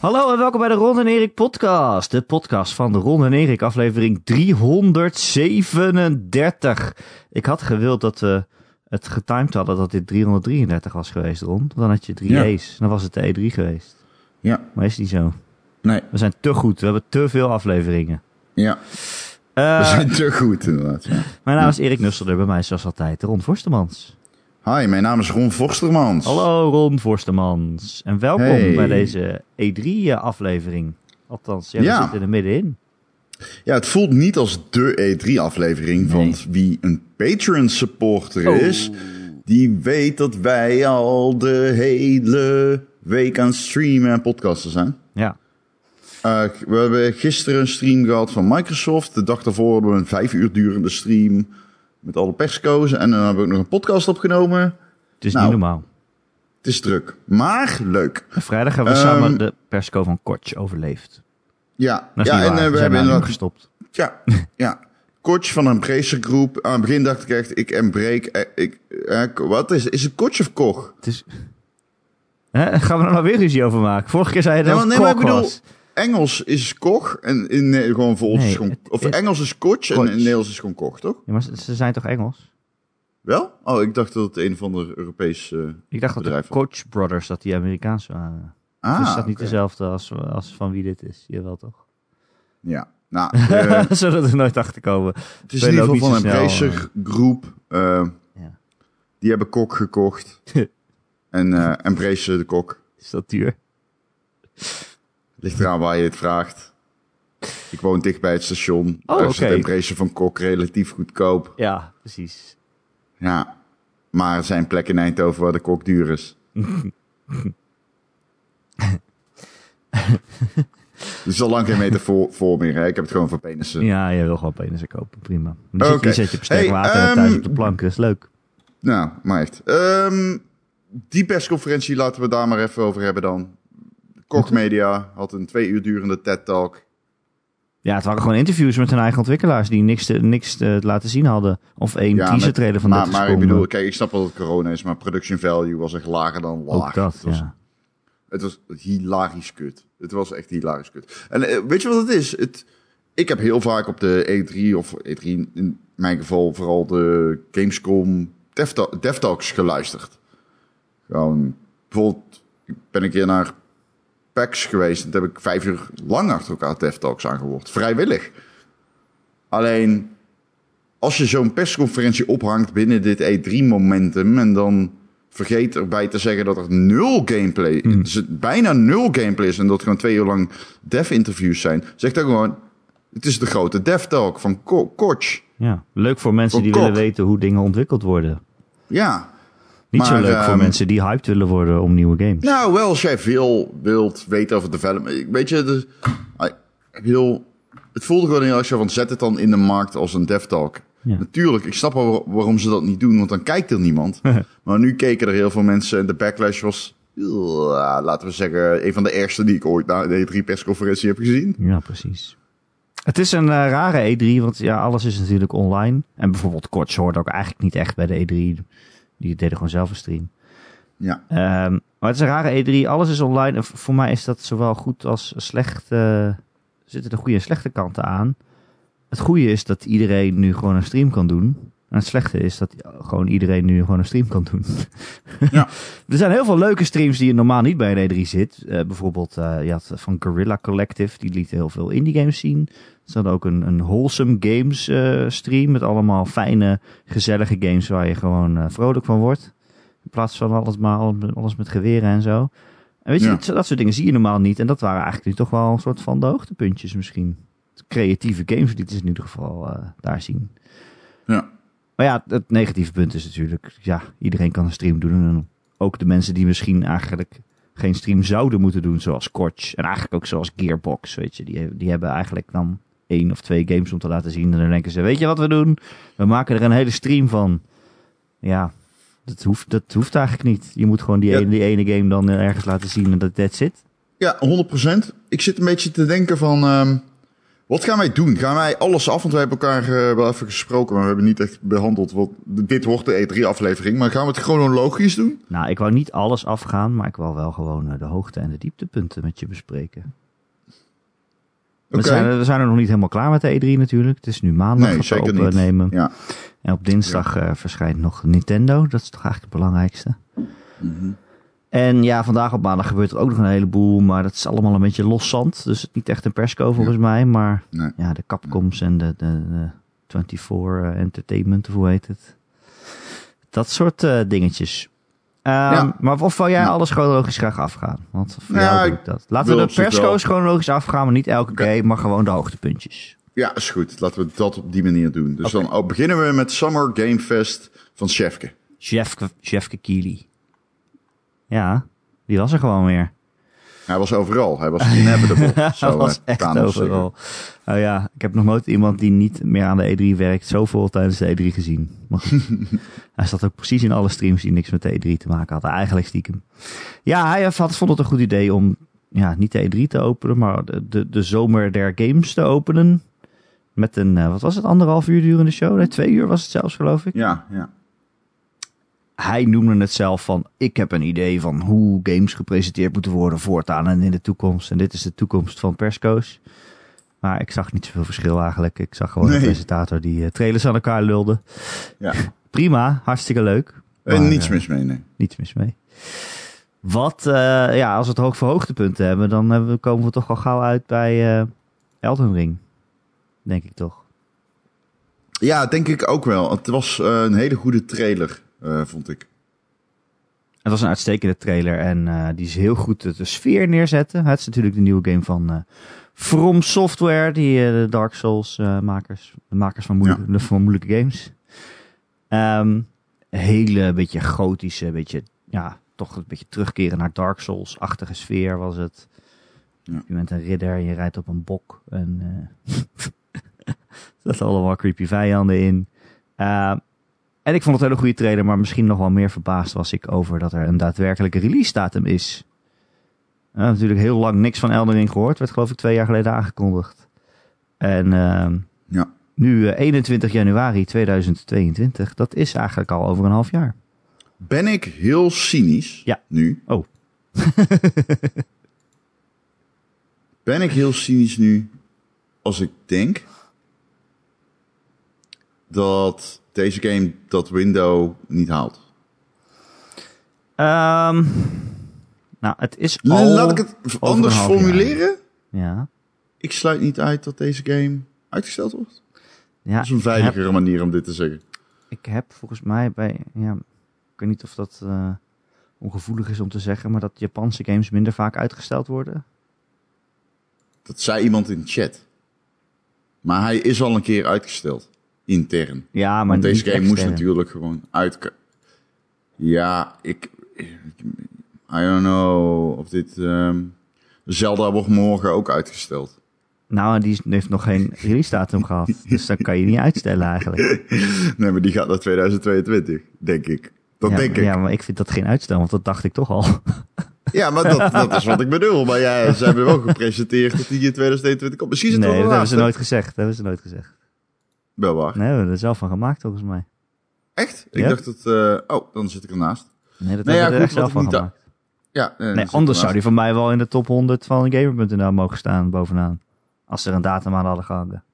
Hallo en welkom bij de Ron en Erik podcast. De podcast van de Ron en Erik, aflevering 337. Ik had gewild dat we het getimed hadden dat dit 333 was geweest, Ron. Dan had je drie Ja. E's. Dan was het de E3 geweest. Ja, Maar is niet zo. nee, We zijn te goed. We hebben te veel afleveringen. ja. Eh, We zijn te goed inderdaad. Ja. Mijn naam is Erik Nusselder, bij mij zoals altijd Ron Forstemans. Hi, mijn naam is Ron Forstermans. Hallo Ron Forstemans. En welkom Hey. bij deze E3-aflevering. Althans, ja, we Ja. zitten er middenin. Ja, het voelt niet als de E3-aflevering, Nee. want wie een Patreon-supporter Oh. is, die weet dat wij al de hele week aan streamen en podcasten zijn. Ja. Eh, we hebben gisteren een stream gehad van Microsoft. De dag daarvoor hadden we een vijf uur durende stream met alle persco's. En dan hebben we ook nog een podcast opgenomen. Het is Nou. niet normaal. Het is druk, maar leuk. En Vrijdag hebben we Ehm, samen de persco van Kortsch overleefd. Ja, ja en eh, we zijn hebben inderdaad gestopt. Ja, ja. Coach van een Bracer Groep. Aan het begin dacht ik echt, ik embrace... eh, Ik, eh, wat is Is het coach of Koch? Het is... Hè? Gaan we er nou weer ruzie over maken? Vorige keer zei je dat maar- nee, maar ik bedoel- was. Engels is Koch. En in, eh, gewoon voor ons Nee, is gewoon... het- Of het- Engels is coach en Coach. in Nederlands is gewoon Koch, toch? Ja, maar ze, ze zijn toch Engels? Wel? Oh, ik dacht dat het een of ander Europees... eh, Ik dacht dat de. Koch Brothers, dat die Amerikaans waren. ah, dus is dat niet oké. dezelfde als, als van wie dit is? Jawel toch? Ja. Nou, eh, Zullen we er nooit achter komen. het is in ieder geval van een Bracer Groep. eh, Ja. Die hebben Kok gekocht. en eh en de Kok. Is dat duur? Ligt eraan waar je het vraagt. Ik woon dicht bij het station. Oh, Daar is oké. de temperatuur van Kok relatief goedkoop. Ja, precies. Ja. Maar er zijn plekken in Eindhoven waar de kok duur is. Er is al lang geen meter voor, voor meer. Hè? Ik heb het gewoon voor penissen. Ja, je wil gewoon penissen kopen. Prima. Dan zit, zet je op sterk Hey, water en thuis ehm, op de plank. Dat is leuk. Nou, maar echt. Ehm, die persconferentie laten we daar maar even over hebben dan. Koch Media had een twee uur durende TED-talk. Ja, het waren gewoon interviews met hun eigen ontwikkelaars die niks te, niks te laten zien hadden. Of één Ja, teaser trailer van maar, 30 maar ik bedoel, kijk, ik snap wel dat het corona is, maar production value was echt lager dan laag. Ook dat, het was, ja. Het was hilarisch kut. Het was echt hilarisch kut. En eh, weet je wat het is? Het, ik heb heel vaak op de E3, of E3 in mijn geval vooral de Gamescom Devta- DevTalks geluisterd. Gewoon, bijvoorbeeld, ik ben een keer naar PAX geweest en toen heb ik vijf uur lang achter elkaar DevTalks aangehoord. Vrijwillig. Alleen, als je zo'n persconferentie ophangt binnen dit E3-momentum en dan vergeet erbij te zeggen dat er nul gameplay, dus het bijna nul gameplay is en dat gewoon twee uur lang dev-interviews zijn, zeg dan gewoon, het is de grote dev-talk van Ko- Koch. Ja, leuk voor mensen die kok. willen weten hoe dingen ontwikkeld worden. Ja. Niet zo Maar, leuk voor ehm, mensen die hyped willen worden om nieuwe games. Nou, wel als jij veel wilt weten over development. Weet je, de, het voelde gewoon heel erg zo van, zet het dan in de markt als een dev-talk. Ja. Natuurlijk, ik snap wel waar- waarom ze dat niet doen, want dan kijkt er niemand. maar nu keken er heel veel mensen en de backlash was, laten we zeggen, een van de ergste die ik ooit na de E3-persconferentie heb gezien. Ja, precies. Het is een eh, rare E3, want ja, alles is natuurlijk online. En bijvoorbeeld Korts hoort ook eigenlijk niet echt bij de E3. Die deden gewoon zelf een stream. Ja, Ehm, maar het is een rare E3, alles is online. En voor mij is dat zowel goed als slecht. er zitten de goede en slechte kanten aan. Het goede is dat iedereen nu gewoon een stream kan doen. En het slechte is dat gewoon iedereen nu gewoon een stream kan doen. Ja. er zijn heel veel leuke streams die je normaal niet bij een E3 zit. Eh, bijvoorbeeld, eh, je had van Guerrilla Collective, die liet heel veel indie games zien. Ze hadden ook een, een wholesome games eh, stream met allemaal fijne, gezellige games waar je gewoon eh, vrolijk van wordt. In plaats van alles, maar alles, alles met geweren en zo. En weet je, Ja. dat, dat soort dingen zie je normaal niet. En dat waren eigenlijk nu toch wel een soort van de hoogtepuntjes misschien. Creatieve games lieten ze in ieder geval eh, daar zien. ja. Maar ja, het negatieve punt is natuurlijk, ja, iedereen kan een stream doen. En ook de mensen die misschien eigenlijk geen stream zouden moeten doen, zoals Korch. En eigenlijk ook zoals Gearbox, weet je. Die, die hebben eigenlijk dan één of twee games om te laten zien. En dan denken ze, weet je wat we doen? We maken er een hele stream van. Ja, dat hoeft, dat hoeft eigenlijk niet. Je moet gewoon die, Ja. ene, die ene game dan ergens laten zien en dat that's it. Ja, 100%. Ik zit een beetje te denken van... ehm, Wat gaan wij doen? Gaan wij alles af? Want wij hebben elkaar eh, wel even gesproken, maar we hebben niet echt behandeld. Wat, dit wordt de E3-aflevering, maar gaan we het chronologisch doen? Nou, ik wou niet alles afgaan, maar ik wou wel gewoon eh, de hoogte- en de dieptepunten met je bespreken. We, zijn, we zijn er nog niet helemaal klaar met de E3 natuurlijk. Het is nu maandag Nee, dat we opnemen. Ja. En op dinsdag eh, verschijnt nog Nintendo. Dat is toch eigenlijk het belangrijkste. Mhm. En ja, vandaag op maandag gebeurt er ook nog een heleboel. Maar dat is allemaal een beetje los zand. Dus niet echt een persco volgens mij. Maar Nee. ja, de Capcoms en de, de, de 24 Entertainment, of hoe heet het? Dat soort eh, dingetjes. Ehm, Ja. Maar of wil jij alles chronologisch graag afgaan? Want voor Ja, ik dat. Laten we de persco's chronologisch afgaan, maar niet elke Oké. keer, maar gewoon de hoogtepuntjes. Ja, is goed. Laten we dat op die manier doen. Dus dan oh, beginnen we met Summer Game Fest van Chefke. Jeffke, Jeffke Keely. Ja, die was er gewoon weer. Hij was overal. Hij was inevitable. Zou, was eh, echt zeggen. Nou ja, ik heb nog nooit iemand die niet meer aan de E3 werkt zoveel tijdens de E3 gezien. Maar hij zat ook precies in alle streams die niks met de E3 te maken hadden. Eigenlijk stiekem. Ja, hij had, vond het een goed idee om ja, niet de E3 te openen, maar de, de, de zomer der games te openen. Met een, eh, wat was het, anderhalf uur durende show? Nee, twee uur was het zelfs, geloof ik. Ja, ja. Hij noemde het zelf van, ik heb een idee van hoe games gepresenteerd moeten worden voortaan en in de toekomst. En dit is de toekomst van persco's. Maar ik zag niet zoveel verschil eigenlijk. Ik zag gewoon Nee. een presentator die eh, trailers aan elkaar lulde. ja. Prima, hartstikke leuk. En Maar, niets eh, mis mee, nee. Niets mis mee. Wat, eh, ja, als we het hoog voor hoogtepunten hebben, dan hebben we, komen we toch al gauw uit bij eh Elden Ring. Denk ik toch. Ja, denk ik ook wel. Het was eh, een hele goede trailer, eh, vond ik. Het was een uitstekende trailer en eh, die is heel goed de, de sfeer neerzetten. Het is natuurlijk de nieuwe game van eh From Software, die eh, de Dark Souls eh, makers, de makers van moeilijke, van moeilijke games. Ehm, hele beetje gotische, beetje, ja, toch een beetje terugkeren naar Dark Souls-achtige sfeer was het. Ja. Je bent een ridder je rijdt op een bok en er zaten allemaal creepy vijanden in. Ehm, en ik vond het een hele goede trailer, maar misschien nog wel meer verbaasd was ik over dat er een daadwerkelijke release datum is. Uh, natuurlijk heel lang niks van Elden Ring gehoord. Werd geloof ik twee jaar geleden aangekondigd. En ehm, Ja. nu eh, 21 januari 2022. Dat is eigenlijk al over een half jaar. Ben ik heel cynisch Ja. nu? Oh. ben ik heel cynisch nu als ik denk dat deze game dat window niet haalt? Ehm, nou, het is al... Laat ik het anders jaar. formuleren. Ja. Ik sluit niet uit dat deze game uitgesteld wordt. ja dat is een heb- veiligere manier om dit te zeggen. Ik heb volgens mij bij, ja, ik weet niet of dat eh, ongevoelig is om te zeggen, maar dat Japanse games minder vaak uitgesteld worden. Dat zei iemand in de chat. Maar hij is al een keer uitgesteld. Intern. Ja, maar Want deze game moest natuurlijk gewoon uit. Ja, ik. I don't know of dit. ehm, Zelda wordt morgen ook uitgesteld. Nou, die heeft nog geen release datum gehad, dus dan kan je niet uitstellen eigenlijk. Nee, maar die gaat naar 2022, denk ik. Dat ja, denk ik. Ja, Ja, maar ik vind dat geen uitstel, want dat dacht ik toch al. maar dat, dat is wat ik bedoel. Maar ja, ze hebben wel gepresenteerd dat die in 2022 komt. Misschien is het nee, wel dat hebben ze nooit gezegd. Dat hebben ze nooit gezegd. Wel waar. Nee, we hebben er zelf van gemaakt volgens mij. Echt? Ik Ja. dacht dat... eh, oh, dan zit ik ernaast. Nee, dat Nee, ja, hebben we er goed, zelf van gemaakt. Ja, eh, Nee, anders zou die van mij wel in de top 100 van Gamer.nl mogen staan bovenaan. Als ze er een datum aan hadden gehangen.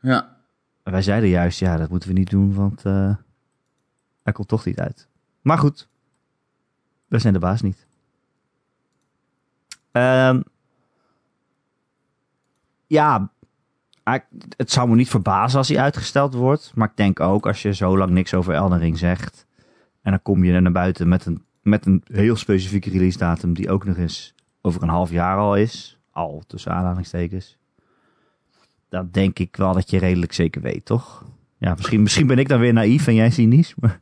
Ja. En wij zeiden juist, ja, dat moeten we niet doen, want eh hij komt toch niet uit. Maar goed, we zijn de baas niet. Ehm, ja, het zou me niet verbazen als hij uitgesteld wordt. Maar ik denk ook, als je zo lang niks over Elden Ring zegt... en dan kom je er naar buiten met een, met een heel specifieke release datum... die ook nog eens over een half jaar al is. Al, tussen aanhalingstekens dan denk ik wel dat je redelijk zeker weet, toch? Ja, misschien, misschien ben ik dan weer naïef en jij cynisch. Maar...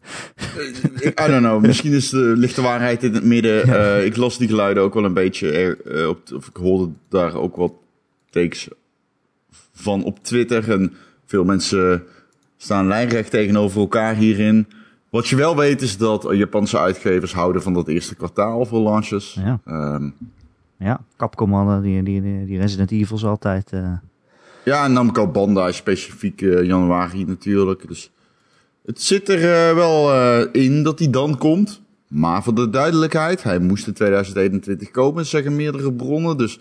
Ik- I don't know. Misschien is de, ligt de waarheid in het midden. Eh, ik las die geluiden ook wel een beetje. Er, eh, op, of ik hoorde daar ook wat takes van op Twitter. En veel mensen staan lijnrecht tegenover elkaar hierin. Wat je wel weet is dat Japanse uitgevers houden van dat eerste kwartaal voor launches. Ja. Ehm, Ja, Capcom hadden die, die, die, die Resident Evil's altijd. eh, Ja, en Namco Bandai specifiek eh, januari natuurlijk. Dus het zit er eh, wel in dat hij dan komt. Maar voor de duidelijkheid, hij moest in 2021 komen, zeggen meerdere bronnen. Dus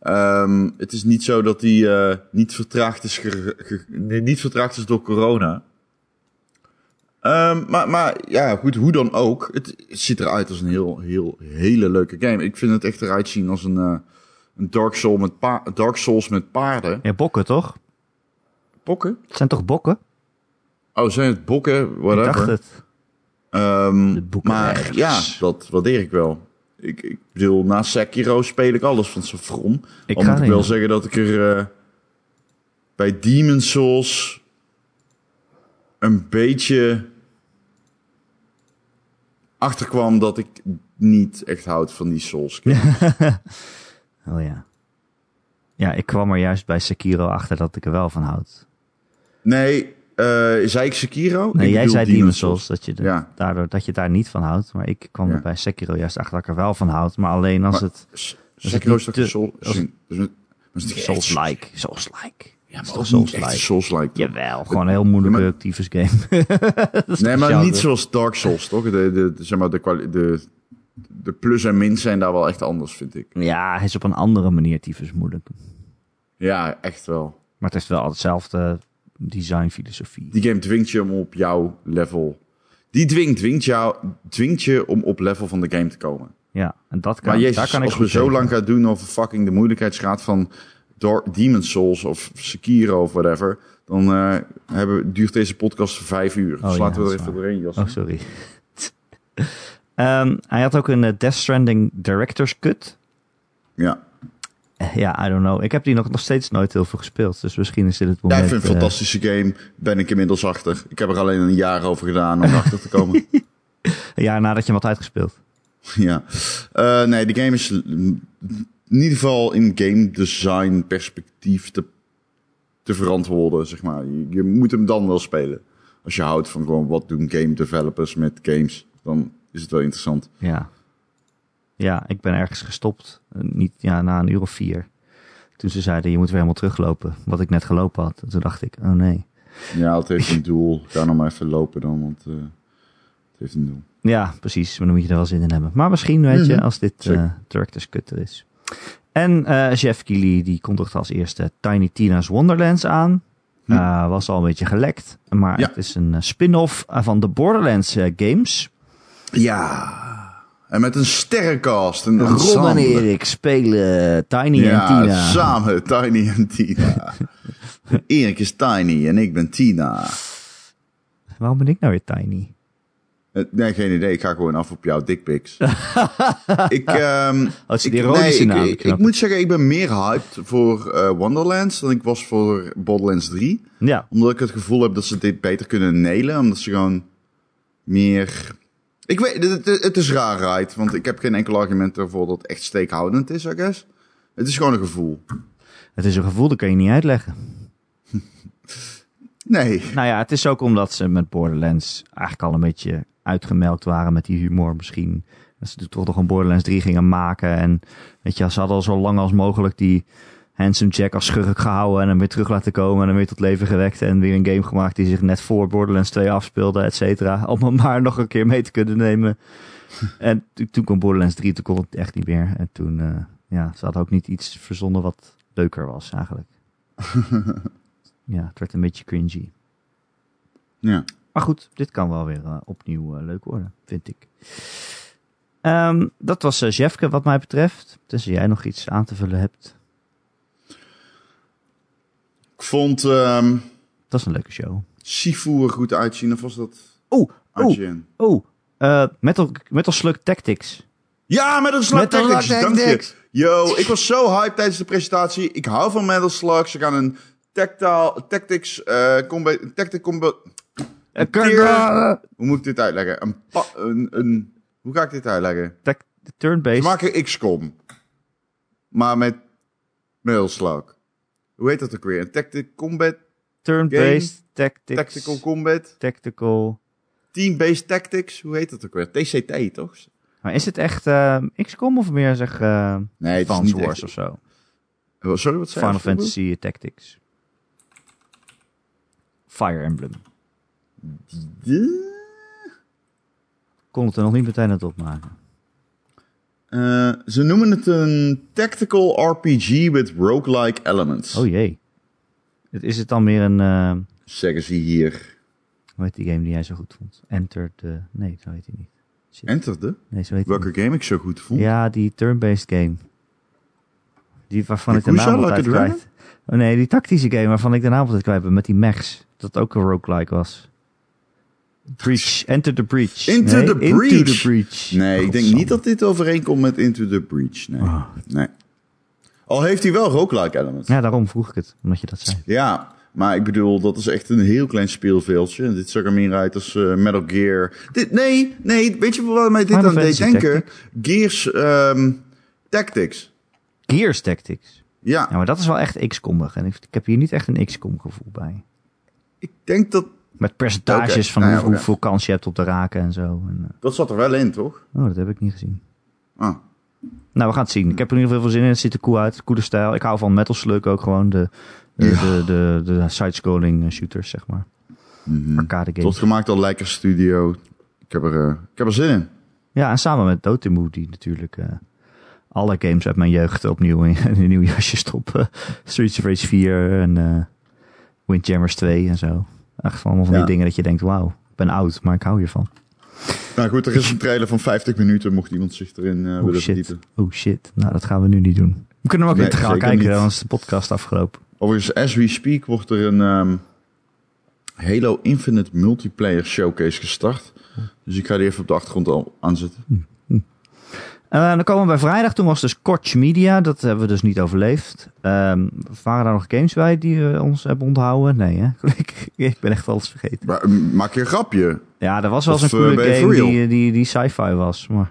ehm, het is niet zo dat hij niet, vertraagd is ge- ge- nee, niet vertraagd is door corona. Ehm, maar, maar ja, goed, hoe dan ook. Het, het ziet eruit als een heel, heel, hele leuke game. Ik vind het echt eruit zien als een, eh, een Dark, Soul met pa- Dark Souls met paarden. ja, bokken toch? Pokken? Het zijn toch bokken? Oh, zijn het bokken? Ik Whatever. dacht het. Boeken maar ja, dat waardeer ik wel. Ik, ik bedoel, na Sekiro speel ik alles van Saffron. Ik Al moet ik wel zeggen dat ik er eh, bij Demon Souls een beetje achterkwam dat ik niet echt houd van die Souls. Oh ja. Ja, ik kwam er juist bij Sekiro achter dat ik er wel van houd. nee, eh, zei ik Sekiro? Nee, Ik jij zei Demon Souls, dat je, er- Ja. daardoor, dat je daar niet van houdt. Maar ik kwam Ja. er bij Sekiro juist achter dat ik er wel van houd. Maar alleen als Maar- het Sekiro is toch Souls-like. Souls-like. Ja, Is maar echt Souls-like? Souls-like. toch? Jawel, gewoon een heel moeilijke Ja, tyfus game. Is Nee, maar genre. niet zoals Dark Souls, toch? De, de, de, zeg maar, de, de, de plus en min zijn daar wel echt anders, vind ik. Ja, hij is op een andere manier tyfus moeilijk. Ja, echt wel. Maar het heeft wel hetzelfde designfilosofie. Die game dwingt je om op jouw level... Die dwingt, dwingt, jou, dwingt je om op level van de game te komen. Ja, en dat kan, Maar jezus, daar kan ik als we zo lang gaan doen over fucking de moeilijkheidsgraad van Dark Demon Souls of Sekiro of whatever... dan eh, hebben, duurt deze podcast vijf uur. Oh dus ja, laten we er even doorheen jassen. Oh, sorry. Ehm, hij had ook een eh, Death Stranding Director's Cut. Ja. Ja, I don't know. Ik heb die nog, nog steeds nooit heel veel gespeeld. Dus misschien is dit het Ja, moment. ik vind het een eh, fantastische game. Ben ik inmiddels achter. Ik heb er alleen een jaar over gedaan om erachter te komen. een jaar nadat je hem had uitgespeeld. ja. Nee, de game is in ieder geval in game design perspectief te, te verantwoorden, zeg maar. Je, je moet hem dan wel spelen. Als je houdt van gewoon wat doen game developers met games, dan is het wel interessant. Ja. Ja, ik ben ergens gestopt. Eh, Niet ja, na een uur of vier. Toen ze zeiden, je moet weer helemaal teruglopen. Wat ik net gelopen had. En toen dacht ik, oh nee. Ja, het heeft een doel. Ga nog maar even lopen dan, want eh, het heeft een doel. Ja, precies. Maar dan moet je er wel zin in hebben. Maar misschien, weet je, Mhm. als dit Zeker. eh Director's Cut is. En eh, Jeff Keighley, die kondigde als eerste Tiny Tina's Wonderlands aan. Hm. Eh, was al een beetje gelekt. Maar Ja. het is een eh, spin-off van de Borderlands games. Ja. En met een sterrencast. Een Ron en. Erik spelen Tiny en Tina. samen, Tiny en Tina. Erik is Tiny en ik ben Tina. Waarom ben ik nou weer Tiny? Eh, Nee, geen idee. Ik ga gewoon af op jouw dickpics. ik, ehm Oh, het is ik, ik, naam. ik, ik moet zeggen, ik ben meer hyped voor eh, Wonderlands dan ik was voor Borderlands 3. het. Ja, Omdat ik het gevoel heb dat ze dit beter kunnen nailen. Omdat ze gewoon meer... Ik weet, het, het- het is raar, right? Want ik heb geen enkel argument ervoor dat het echt steekhoudend is, I guess. Het is gewoon een gevoel. het is een gevoel, dat kan je niet uitleggen. Nee. Nou ja, het is ook omdat ze met Borderlands eigenlijk al een beetje uitgemelkt waren met die humor misschien. Dat ze toch nog een Borderlands 3 gingen maken. En weet je, ze hadden al zo lang als mogelijk die Handsome Jack als schurk gehouden. En hem weer terug laten komen en hem weer tot leven gewekt. En weer een game gemaakt die zich net voor Borderlands 2 afspeelde, et cetera. Om hem maar nog een keer mee te kunnen nemen. en toen- toen kwam Borderlands 3, toen kon het echt niet meer. En toen, eh, ja, ze hadden ook niet iets verzonnen wat leuker was eigenlijk. ja, het werd een beetje cringy. Ja. Maar goed, dit kan wel weer eh, opnieuw eh, leuk worden, vind ik. Ehm, dat was uh, Jefke wat mij betreft. Tenzij jij nog iets aan te vullen hebt. Ik vond ehm Dat is een leuke show. Sifu er goed uitzien. Of was dat Oeh, oeh, IGN? oeh. eh, Metal, Metal Slug Tactics. Ja, met een slag Metal Tactics, Slug dank je. Yo, ik was zo hyped tijdens de presentatie. Ik hou van Metal Slug. Ze gaan een tactile, tactics, eh combat, tactic combat... Tier- Hoe moet ik dit uitleggen? Een, pa, een, een, hoe ga ik dit uitleggen? Ze Turn-based. maken XCOM. Maar met Metal Slug. Hoe heet dat ook weer? Een tactic combat, Turn-based tactics. tactical combat, Tactical. team-based tactics. Hoe heet dat ook weer? TCT, toch? Maar is het echt eh, XCOM of meer zeg eh Nee, het is niet Wars echt... of zo? Oh, Sorry, wat zei je? Final Fantasy Tactics. Fire Emblem. Kon het er nog niet meteen het opmaken. Eh, ze noemen het een tactical RPG with roguelike elements. Oh jee. Is het dan meer een... eh, Zeggen ze hier. hoe heet die game die jij zo goed vond? Enter the... Nee, zo heet hij niet. Shit. Enter de? Nee, zo heet hij Welke game ik zo goed vond. Ja, die turn-based game. Die waarvan ik de naam Like altijd kwijt. Oh nee, die tactische game waarvan ik de naam altijd kwijt ben. Met die mechs. Dat ook een roguelike was. Breach. Enter the Breach. Into Nee, the Into Breach. the Breach. Nee, ik denk niet dat dit overeenkomt met Into the Breach. Nee. Ah. nee. Al heeft hij wel roguelike elements. Ja, daarom vroeg ik het. Omdat je dat zei. Ja, maar ik bedoel, dat is echt een heel klein speelveldje. En Dit zag er meer uit als eh, Metal Gear. Dit, nee, nee, weet je wat mij dit aan deed denken? Gears ehm, Tactics. Gears Tactics. Ja, Ja, maar dat is wel echt XCOM-ig. En ik, ik heb hier niet echt een XCOM gevoel bij. ik denk dat... Met percentages van hoeveel, kans je hebt op te raken en zo. En, eh, Dat zat er wel in, toch? oh, dat heb ik niet gezien. Ah. Nou, we gaan het zien. Ik heb er in ieder geval veel zin in. Het ziet er cool uit. Coole stijl. Ik hou van Metal Slug ook gewoon. De, de, Ja. de, de, de side-scrolling eh, shooters, zeg maar. Mhm. Arcade games. Tot gemaakt al Lekker Studio. Ik heb, er, eh, ik heb er zin in. Ja, en samen met Dotemu, die natuurlijk alle games uit mijn jeugd opnieuw in, in een nieuw jasje stoppen. Streets of Rage 4 en Windjammers 2 en zo. Echt van allemaal van die dingen dat je denkt, wauw, ik ben oud, maar ik hou hiervan. Nou goed, er is een trailer van 50 minuten, mocht iemand zich erin eh Oh willen shit, verdiepen. oh shit. Nou, dat gaan we nu niet doen. We kunnen hem ook Nee, niet gaan kijken, dan is de podcast afgelopen. Overigens, as we speak wordt er een ehm, Halo Infinite multiplayer showcase gestart. Dus ik ga die even op de achtergrond al aanzetten. Eh, dan komen we bij vrijdag. Toen was dus Koch Media. Dat hebben we dus niet overleefd. Ehm, waren daar nog games bij die we ons hebben onthouden? Nee, hè? ik, ik ben echt alles vergeten. Maar, eh, maak je een grapje? Ja, er was wel eens een eh, coole je game die, die, die sci-fi was. Maar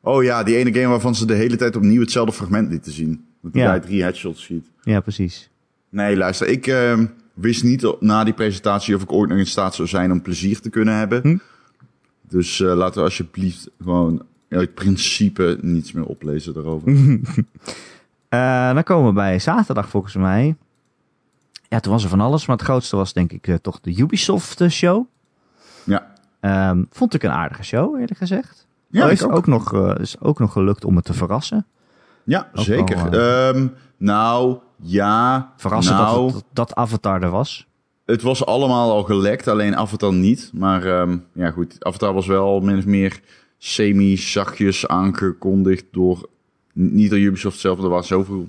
Oh ja, die ene game waarvan ze de hele tijd opnieuw hetzelfde fragment lieten zien. Dat die Ja. drie headshots schiet. ja, precies. Nee, luister, ik ehm, wist niet na die presentatie of ik ooit nog in staat zou zijn om plezier te kunnen hebben. Hm? Dus eh, laten we alsjeblieft gewoon uit principe niets meer oplezen daarover. Eh, dan komen we bij zaterdag volgens mij. Ja, toen was er van alles. Maar het grootste was denk ik eh, toch de Ubisoft eh, show. Ja. Ehm, vond ik een aardige show, eerlijk gezegd. Ja, Oh, is, ook. ook nog, is ook nog gelukt om het te verrassen. Ja, Ook zeker. wel, Ehm, nou, ja. Verrassen nou, dat, het- dat Avatar er was. Het was allemaal al gelekt, alleen Avatar niet. Maar ehm, ja goed, Avatar was wel min of meer semi-zachtjes aangekondigd door... Niet door Ubisoft zelf, er was zoveel...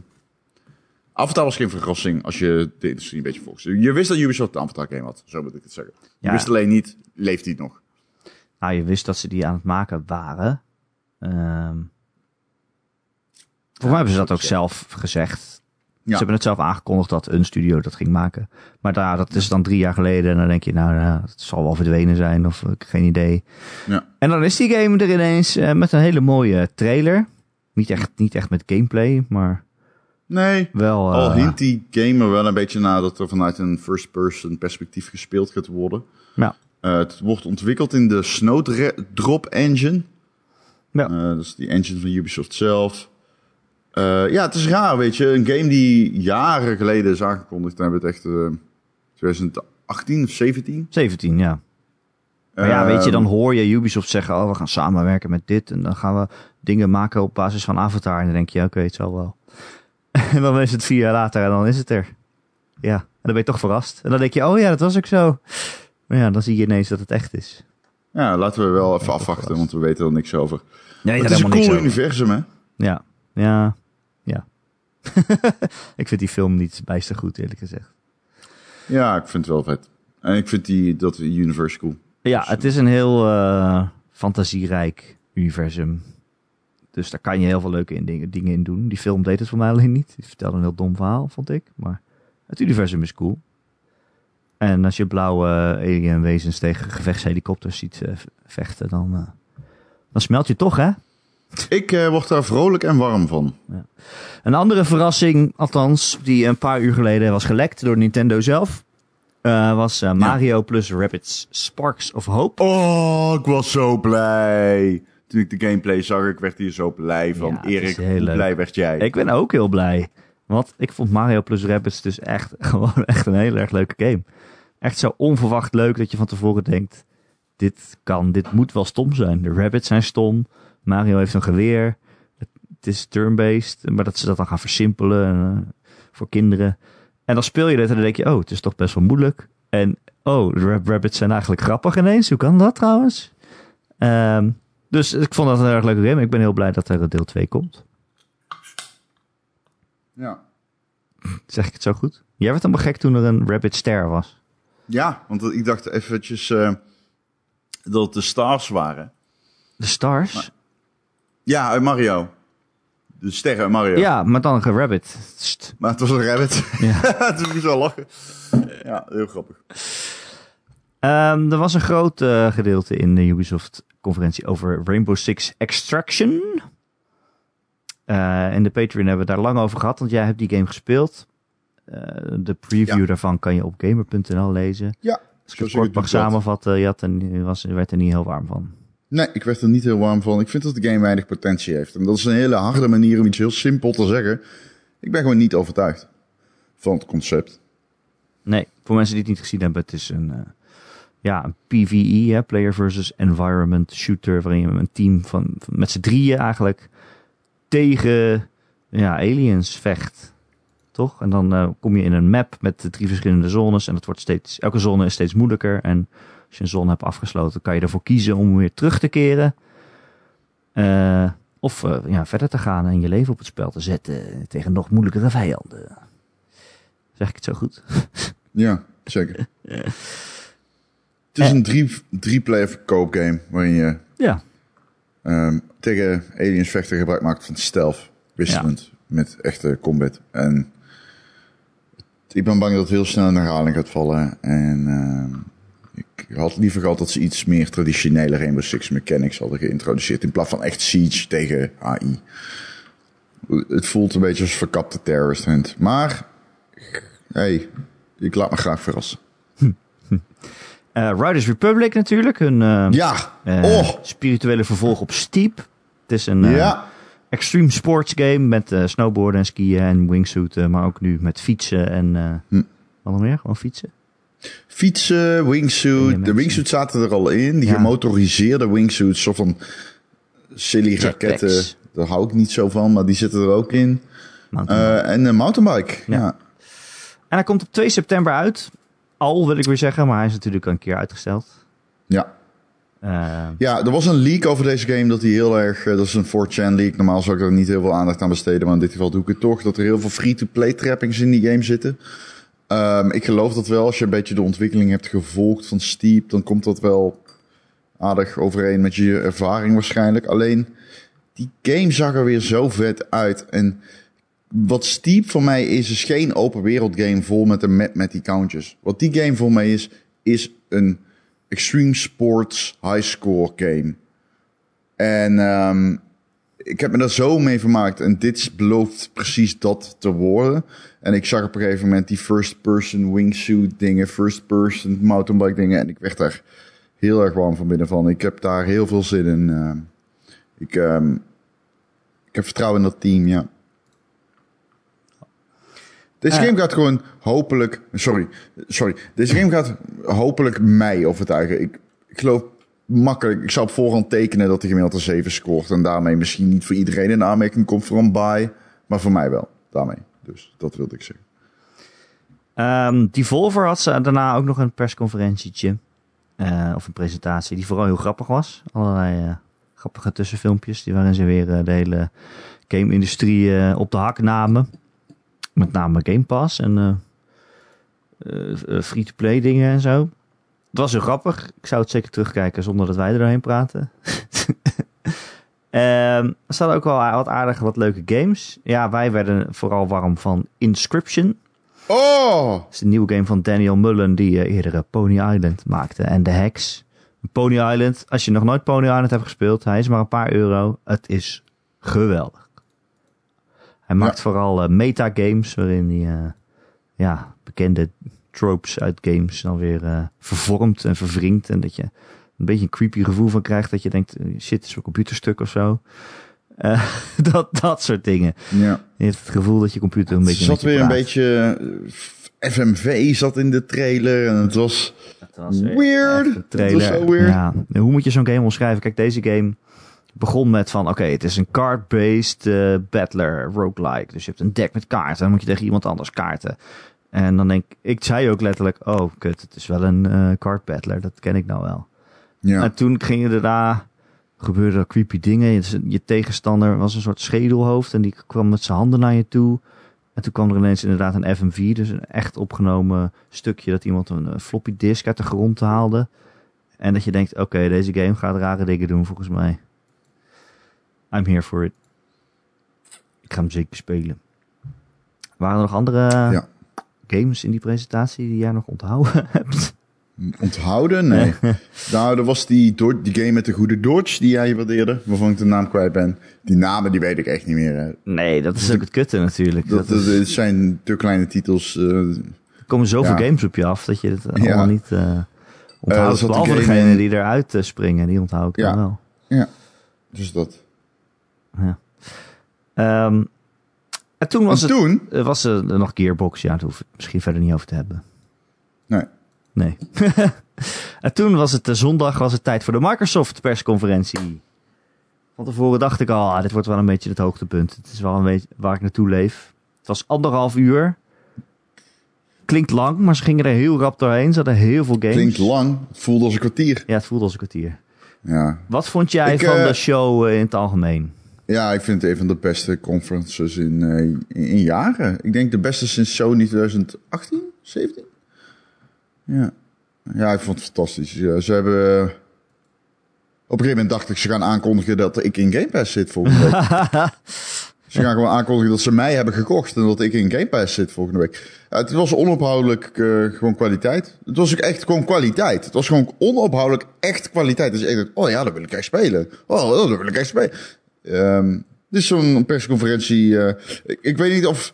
Avatar was geen verrassing als je de industrie een beetje volgt. Je wist dat Ubisoft een Avatar game had, zo moet ik het zeggen. Je Ja. wist alleen niet, leeft hij nog? Nou, je wist dat ze die aan het maken waren. Ehm voor mij hebben ze dat ook zelf gezegd. Ze hebben het zelf aangekondigd dat een studio dat ging maken. Maar daar, dat is dan drie jaar geleden. En dan denk je, nou, ja, het zal wel verdwenen zijn of ik geen idee. Ja. En dan is die game er ineens eh, met een hele mooie trailer. Niet echt, niet echt met gameplay, maar Nee, wel... al eh, hint die game er wel een beetje naar dat er vanuit een first-person perspectief gespeeld gaat worden. Ja. Eh, het wordt ontwikkeld in de Snowdrop Engine. Ja. Dat is die engine van Ubisoft zelf. Eh, ja, het is raar, weet je. Een game die jaren geleden is aangekondigd. Dan hebben we het echt eh 2018 of 17. 17, ja. Maar ja, weet je, Ehm, dan hoor je Ubisoft zeggen, oh, we gaan samenwerken met dit. En dan gaan we dingen maken op basis van Avatar. En dan denk je, oké, het zal wel. en dan is het vier jaar later en dan is het er. Ja, en dan ben je toch verrast. En dan denk je, oh ja, dat was ook zo. Maar ja, dan zie je ineens dat het echt is. Ja, laten we wel even afwachten, want we weten er niks over. Nee, het is een cool universum, hè? Ja, ja, ja. ik vind die film niet bijster goed, eerlijk gezegd. Ja, ik vind het wel vet. En ik vind die, dat universe cool. Ja, het is een heel eh, fantasierijk universum. Dus daar kan je heel veel leuke in dingen, dingen in doen. Die film deed het voor mij alleen niet. Die vertelde een heel dom verhaal, vond ik. Maar het universum is cool. En als je blauwe alien wezens tegen gevechtshelikopters ziet eh, vechten, dan, eh, dan smelt je toch, hè? Ik eh, word daar vrolijk en warm van. Een andere verrassing, althans, die een paar uur geleden was gelekt door Nintendo zelf, eh, was eh, Mario plus Rabbids Sparks of Hope. Oh, ik was zo blij. toen ik de gameplay zag, ik werd hier zo blij van. Ja, het is Erik, heel hoe leuk. blij werd jij? Ik ben ook heel blij. Want ik vond Mario plus Rabbids dus echt gewoon echt een heel erg leuke game. Echt zo onverwacht leuk dat je van tevoren denkt... Dit kan, dit moet wel stom zijn. De Rabbids zijn stom. Mario heeft een geweer. Het, is turn-based. Maar dat ze dat dan gaan versimpelen eh, voor kinderen. En dan speel je dit en dan denk je... Oh, het is toch best wel moeilijk. En oh, de Rab- Rabbids zijn eigenlijk grappig ineens. Hoe kan dat trouwens? Ehm, dus ik vond dat een erg leuke game. Ik ben heel blij dat er deel 2 komt. Ja. Zeg ik het zo goed? Jij werd helemaal gek toen er een Rabbit Star was. ja, want ik dacht eventjes eh, dat het de stars waren. De Stars? Ja, uit Mario. De sterren uit Mario. Ja, maar dan een Rabbit. St. Maar het was een rabbit. Ja. Toen moest ik wel lachen. Ja, heel grappig. Ehm, er was een groot eh, gedeelte in de Ubisoft-conferentie over Rainbow Six Extraction. Eh in de Patreon hebben we daar lang over gehad, want jij hebt die game gespeeld. Eh, de preview Ja. daarvan kan je op gamer.nl lezen. Ja, Als ik het kort het mag samenvatten, je had er, je was, je werd er niet heel warm van. Nee, ik werd er niet heel warm van. Ik vind dat de game weinig potentie heeft. En dat is een hele harde manier om iets heel simpel te zeggen. Ik ben gewoon niet overtuigd van het concept. Nee, voor mensen die het niet gezien hebben, het is een, eh, ja, een PvE, hè, Player versus Environment shooter, waarin je een team van, met z'n drieën eigenlijk tegen ja, aliens vecht. Toch? En dan eh, kom je in een map met drie verschillende zones en het wordt steeds, elke zone is steeds moeilijker. En als je een zone hebt afgesloten, kan je ervoor kiezen om weer terug te keren. Eh, of eh, ja, verder te gaan en je leven op het spel te zetten tegen nog moeilijkere vijanden. Zeg ik het zo goed? Ja, zeker. Het is een drie, drie-player koopgame waarin je Ja, ehm, tegen aliens vechten gebruik maakt van stealth. Wisselend met echte combat. En ik ben bang dat het heel snel in herhaling gaat vallen. En ehm, ik had liever gehad dat ze iets meer traditionele Rainbow Six mechanics hadden geïntroduceerd. In plaats van echt Siege tegen AI. Het voelt een beetje als verkapte terrorist. Maar, hey, ik laat me graag verrassen. Eh, Riders Republic natuurlijk, hun eh, Ja, eh, oh, spirituele vervolg op Steep. Het is een ja. extreme sports game met snowboarden en skiën en wingsuiten, maar ook nu met fietsen en Hm. wat nog meer? Gewoon fietsen. Fietsen, wingsuit. De wingsuits zaten er al in. Die Ja. gemotoriseerde wingsuits, soort van silly Jetpacks. raketten. Daar hou ik niet zo van, maar die zitten er ook in. Eh, en een mountainbike. Ja. Ja. en hij komt op 2 september uit. Al wil ik weer zeggen, maar hij is natuurlijk al een keer uitgesteld. Ja. Eh, ja, er was een leak over deze game dat hij heel erg... eh, dat is een 4chan leak. Normaal zou ik er niet heel veel aandacht aan besteden, maar in dit geval doe ik het toch. Dat er heel veel free-to-play trappings in die game zitten. Ehm, ik geloof dat wel. Als je een beetje de ontwikkeling hebt gevolgd van Steep, dan komt dat wel aardig overeen met je ervaring waarschijnlijk. Alleen, die game zag er weer zo vet uit. En wat Steep voor mij is, is geen open wereld game vol met een map met die countjes. Wat die game voor mij is, is een extreme sports high score game. En ehm, ik heb me daar zo mee vermaakt. En dit belooft precies dat te worden. En ik zag op een gegeven moment die first person wingsuit dingen, first person mountainbike dingen. En ik werd daar heel erg warm van binnen van. Ik heb daar heel veel zin in. ehm. ik, ehm, ik heb vertrouwen in dat team, ja. Deze Eh. game gaat gewoon hopelijk. Sorry, sorry. Deze game gaat hopelijk mij overtuigen. Ik, ik geloof makkelijk. Ik zou op voorhand tekenen dat de gemiddelde 7 scoort. En daarmee misschien niet voor iedereen in aanmerking komt voor een. Maar voor mij wel. Daarmee. Dus dat wilde ik zeggen. Ehm Devolver had ze daarna ook nog een persconferentietje. eh, of een presentatie die vooral heel grappig was. Allerlei eh, grappige tussenfilmpjes. Die waarin ze weer eh, de hele game-industrie op de hak namen. Met name Game Pass en free-to-play dingen en zo. Het was heel grappig. Ik zou het zeker terugkijken zonder dat wij er doorheen praten. Ehm, er staan ook wel wat aardige, wat leuke games. Ja, wij werden vooral warm van Inscription. Oh! Het is een nieuwe game van Daniel Mullen die eh, eerder eh, Pony Island maakte. En The Hex. Pony Island, als je nog nooit Pony Island hebt gespeeld, hij is maar een paar euro. Het is geweldig. Hij maakt Ja. vooral eh, metagames waarin hij ja, bekende tropes uit games dan weer vervormt en verwringt. En dat je een beetje een creepy gevoel van krijgt. Dat je denkt, eh, shit, is een computerstuk of zo. Eh, dat, dat soort dingen. Ja. Je hebt het gevoel dat je computer een Er beetje zat weer een beetje... FMV zat in de trailer en het was... Het was weer Weird. Het was zo weird. Ja. Hoe moet je zo'n game omschrijven? Kijk, deze game begon met van... Oké, het is een card-based battler, roguelike. Dus je hebt een deck met kaarten. Dan moet je tegen iemand anders kaarten. En dan denk ik... Ik zei ook letterlijk... Oh, kut, het is wel een eh card battler. Dat ken ik nou wel. Ja. En toen gingen er daar... Gebeurden er creepy dingen. Je, je tegenstander was een soort schedelhoofd. En die kwam met zijn handen naar je toe. En toen kwam er ineens inderdaad een FMV. Dus een echt opgenomen stukje dat iemand een, floppy disk uit de grond haalde. En dat je denkt, oké, deze game gaat rare dingen doen volgens mij. I'm here for it. Ik ga hem zeker spelen. Waren er nog andere Ja. Games in die presentatie die jij nog onthouden hebt? Onthouden? Nee. nou, er was die, die game met de goede Dodge die jij waardeerde, waarvan ik de naam kwijt ben. Die namen die weet ik echt niet meer. hè. Nee, dat is ook het kutte natuurlijk. Dat, Dat is- zijn te kleine titels. eh, er komen zoveel ja. games op je af dat je het Ja. allemaal niet eh er onthoudt. zat een Behalve game degene in- die eruit eh, springen, die onthoud ik Ja. dan wel. dus dat. Ehm, en toen was en het toen? eh, was er nog Gearbox. Ja, daar hoef ik het misschien verder niet over te hebben. Nee. Nee. en toen was het eh, zondag, was het tijd voor de Microsoft persconferentie. Van tevoren dacht ik al, ah, dit wordt wel een beetje het hoogtepunt. Het is wel een beetje waar ik naartoe leef. Het was anderhalf uur. Klinkt lang, maar ze gingen er heel rap doorheen. Ze hadden heel veel games. Klinkt lang. Het voelde als een kwartier. Ja, het voelde als een kwartier. Ja. Wat vond jij Ik, van de show eh, in het algemeen? Ja, ik vind het een van de beste conferences in, eh, in, in jaren. Ik denk de beste sinds Sony 2018, 17. Ja. Ja, ik vond het fantastisch. Ja, ze hebben... Op een gegeven moment dacht ik, ze gaan aankondigen dat ik in Game Pass zit volgende week. ze gaan gewoon aankondigen dat ze mij hebben gekocht en dat ik in Game Pass zit volgende week. Ja, het was onophoudelijk eh, gewoon kwaliteit. Het was ook echt gewoon kwaliteit. Het was gewoon onophoudelijk echt kwaliteit. Dus ik dacht, oh ja, dat wil ik echt spelen. Oh, dat wil ik echt spelen. Ehm dit is zo'n persconferentie. eh, ik, ik weet niet of,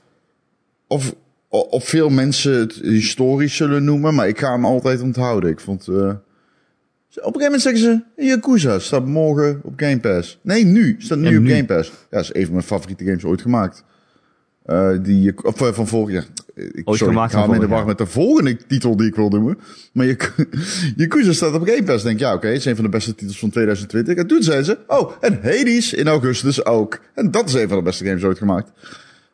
of, of veel mensen het historisch zullen noemen, maar ik ga hem altijd onthouden. Ik vond. eh, op een gegeven moment zeggen ze: Yakuza staat morgen op Game Pass. Nee, nu staat nu op nu. Game Pass. Ja, dat is een van mijn favoriete games ooit gemaakt. Eh, die, of van vorig jaar. Ik, Ooit sorry, gemaakt ik hem in de war met de volgende titel die ik wil noemen. Maar Yaku- Yakuza staat op Game Pass. Denk ja, oké, het is een van de beste titels van 2020. En toen zeiden ze, oh, en Hades in augustus ook. En dat is een van de beste games ooit gemaakt.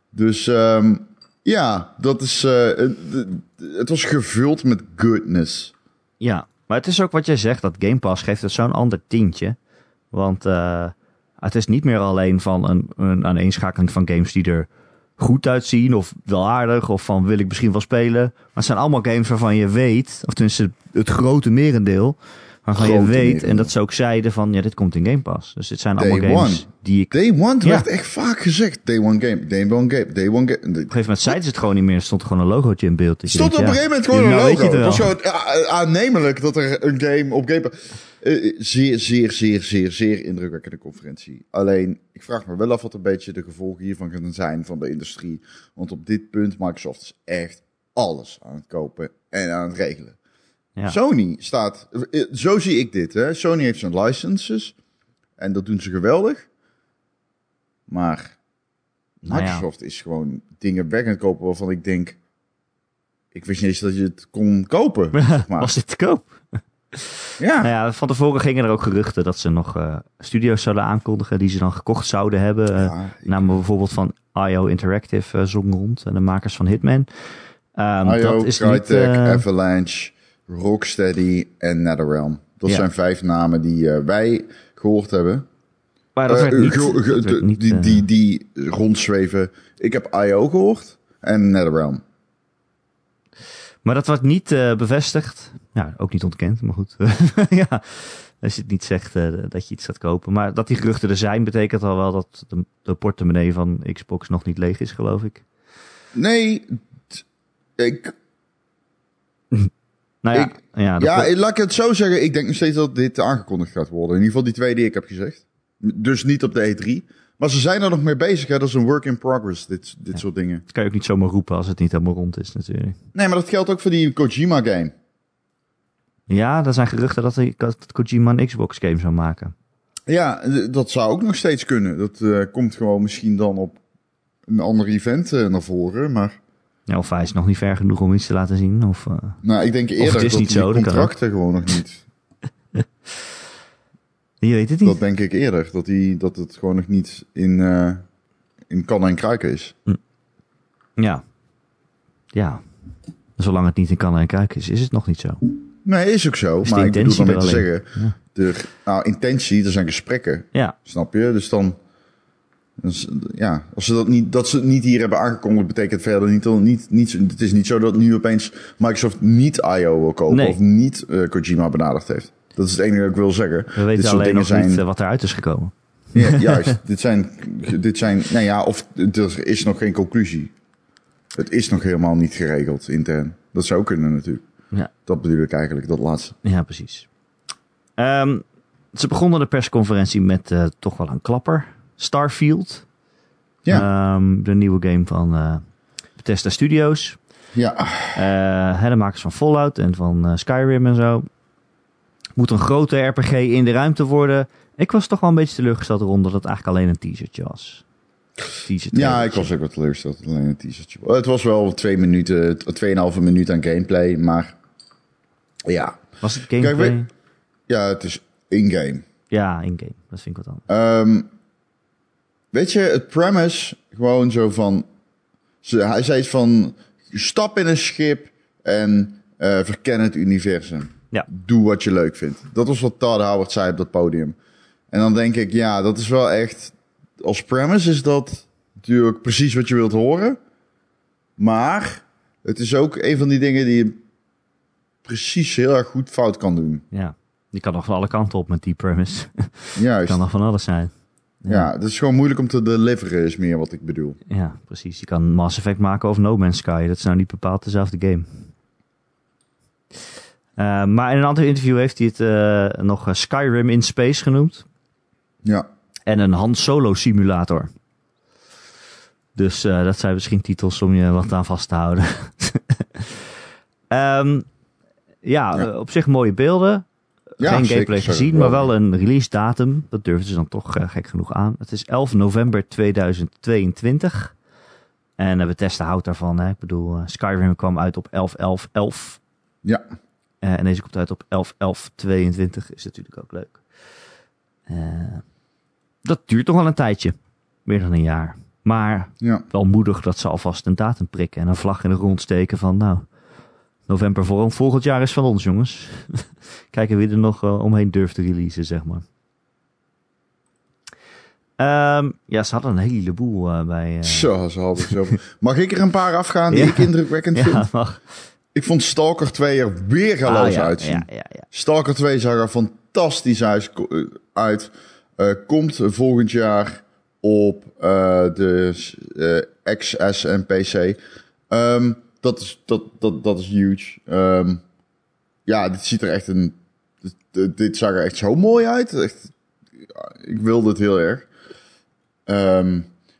Dus ehm, ja, dat is. eh, het, het was gevuld met goodness. Ja, maar het is ook wat jij zegt, dat Game Pass geeft het zo'n ander tintje. Want eh, het is niet meer alleen van een, een aaneenschakeling van games die er goed uitzien of wel aardig of van wil ik misschien wel spelen. Maar het zijn allemaal games waarvan je weet, of tenminste het grote merendeel, waarvan je weet, en dat ze ook zeiden van ja, dit komt in Game Pass. Dus dit zijn allemaal games one. die ik... Day One, Ja. werd echt vaak gezegd. Day One game, Day One game, Day One game. Op een gegeven moment zeiden ze het gewoon niet meer. Er stond gewoon een logootje in beeld. Dat stond op een gegeven moment gewoon een logo. het was gewoon ja, aannemelijk dat er een game op Game Pass... Eh, zeer, zeer, zeer, zeer, zeer indrukwekkende conferentie. Alleen, ik vraag me wel af wat een beetje de gevolgen hiervan gaan zijn van de industrie. Want op dit punt, Microsoft is echt alles aan het kopen en aan het regelen. Ja. Sony staat, eh, zo zie ik dit. Hè. Sony heeft zijn licenses en dat doen ze geweldig. Maar Nou ja. Microsoft is gewoon dingen weg aan het kopen waarvan ik denk... Ik wist niet eens dat je het kon kopen. zeg maar. Was dit te koop? Ja, Nou ja, van tevoren gingen er ook geruchten dat ze nog eh, studio's zouden aankondigen die ze dan gekocht zouden hebben. Eh Ja, ik- namen bijvoorbeeld van IO Interactive eh zong rond en de makers van Hitman. Ehm, IO, dat is niet. Crytek, eh, Avalanche, Rocksteady en NetherRealm. Dat Ja. zijn vijf namen die eh, wij gehoord hebben. maar dat Eh, werd niet. ge- ge- dat werd de- niet, die, eh, die, die rondzweven. Ik heb IO gehoord en NetherRealm. Maar dat wordt niet eh, bevestigd. Ja, ook niet ontkend, maar goed. ja, als je het niet zegt eh, dat je iets gaat kopen. Maar dat die geruchten er zijn, betekent al wel dat de, de portemonnee van Xbox nog niet leeg is, geloof ik. Nee, ik, Nou ja, Ik- ja, ja, laat ik het zo zeggen. Ik denk nog steeds dat dit aangekondigd gaat worden. In ieder geval die twee die ik heb gezegd. Dus niet op de E3. Maar ze zijn er nog mee bezig. Hè? Dat is een work in progress, dit, dit soort dingen. dat kan je ook niet zomaar roepen als het niet helemaal rond is, natuurlijk. Nee, maar dat geldt ook voor die Kojima game. Ja, er zijn geruchten dat, hij, dat Kojima een Xbox game zou maken. Ja, dat zou ook nog steeds kunnen. Dat eh, komt gewoon misschien dan op een ander event eh, naar voren. Maar Ja, of hij is nog niet ver genoeg om iets te laten zien. Of, eh, nou, ik denk het eerder is dat niet die zo, kan contracten gewoon nog niet. je weet het niet. Dat denk ik eerder. Dat, die, dat het gewoon nog niet in, in kan en kruiken is. Ja. Ja. Zolang het niet in kannen en kruiken is, is het nog niet zo. Nee, is ook zo. Is maar ik bedoel met te zeggen, de, nou, intentie, er zijn gesprekken. Ja. Snap je? Dus dan, dus, ja, als ze dat niet, dat ze het niet hier hebben aangekondigd, betekent verder niet, niet, niet, het is niet zo dat nu opeens Microsoft niet IO wil kopen Nee. of niet eh, Kojima benaderd heeft. Dat is het enige dat ik wil zeggen. We weten alleen nog zijn- niet eh, wat eruit is gekomen. Ja, juist. dit zijn, dit zijn, nou ja, of er is nog geen conclusie. Het is nog helemaal niet geregeld intern. Dat zou kunnen natuurlijk. Ja. Dat bedoel ik eigenlijk, dat laatste. Ja, precies. Ehm, ze begonnen de persconferentie met eh, toch wel een klapper. Starfield. Ja. Ehm, de nieuwe game van eh Bethesda Studios. Ja, Eh, hè, de makers van Fallout en van eh, Skyrim en zo. Moet een grote RPG in de ruimte worden. Ik was toch wel een beetje teleurgesteld rond dat het eigenlijk alleen een teasertje was. Teaser ja, ik was ook wat teleurgesteld. dat het Alleen een teasertje. Het was wel twee minuten, tweeënhalve minuut aan gameplay, maar ja. Was het gameplay? Kijk, weet- Ja, het is in-game. Ja, in-game. Dat vind ik wat anders. Ehm, weet je, het premise gewoon zo van... Ze, hij zei iets van, stap in een schip en eh, verken het universum. Ja. Doe wat je leuk vindt. Dat was wat Todd Howard zei op dat podium. En dan denk ik, ja, dat is wel echt... Als premise is dat natuurlijk precies wat je wilt horen. Maar het is ook een van die dingen die je precies heel erg goed fout kan doen. Ja. Die kan nog van alle kanten op met die premise. Juist. kan nog van alles zijn. Ja, het is gewoon moeilijk om te deliveren, is meer wat ik bedoel. Ja, precies. Je kan Mass Effect maken of No Man's Sky. Dat is nou niet bepaald dezelfde game. Eh, maar in een ander interview heeft hij het eh, nog eh, Skyrim in Space genoemd. Ja, En een Han Solo simulator. Dus dat zijn misschien titels om je wat aan vast te houden. Ehm, ja, Ja. eh, op zich mooie beelden. Ja, Geen gameplay zeker. gezien, maar wel een release datum. Dat durven ze dan toch eh, gek genoeg aan. Het is 11 november 2022. En uh, Bethesda houdt daarvan. Hè. Ik bedoel, eh, Skyrim kwam uit op 11-11-11. ja, Eh, en deze komt uit op 11-11-22. Is natuurlijk ook leuk. Eh, dat duurt toch wel een tijdje. Meer dan een jaar. Maar ja. wel moedig dat ze alvast een datum prikken. En een vlag in de grond steken van nou... November voor volgend jaar is van ons, jongens. Kijken wie er nog eh, omheen durft te releasen, zeg maar. Ehm, ja, ze hadden een heleboel eh, bij... eh, Zo, ze hadden zo. Mag ik er een paar afgaan die Ja. ik indrukwekkend ja, vind? mag. Ik vond Stalker 2 er weer galoos Ah, ja, uitzien. Ja, ja, ja. Stalker 2 zag er fantastisch uit. Eh, komt volgend jaar op de XS en PC. Ehm, dat, is, dat, dat, dat is huge. Ehm, ja, dit ziet er echt een. Dit, dit zag er echt zo mooi uit. Echt, ik wilde het heel erg. Ehm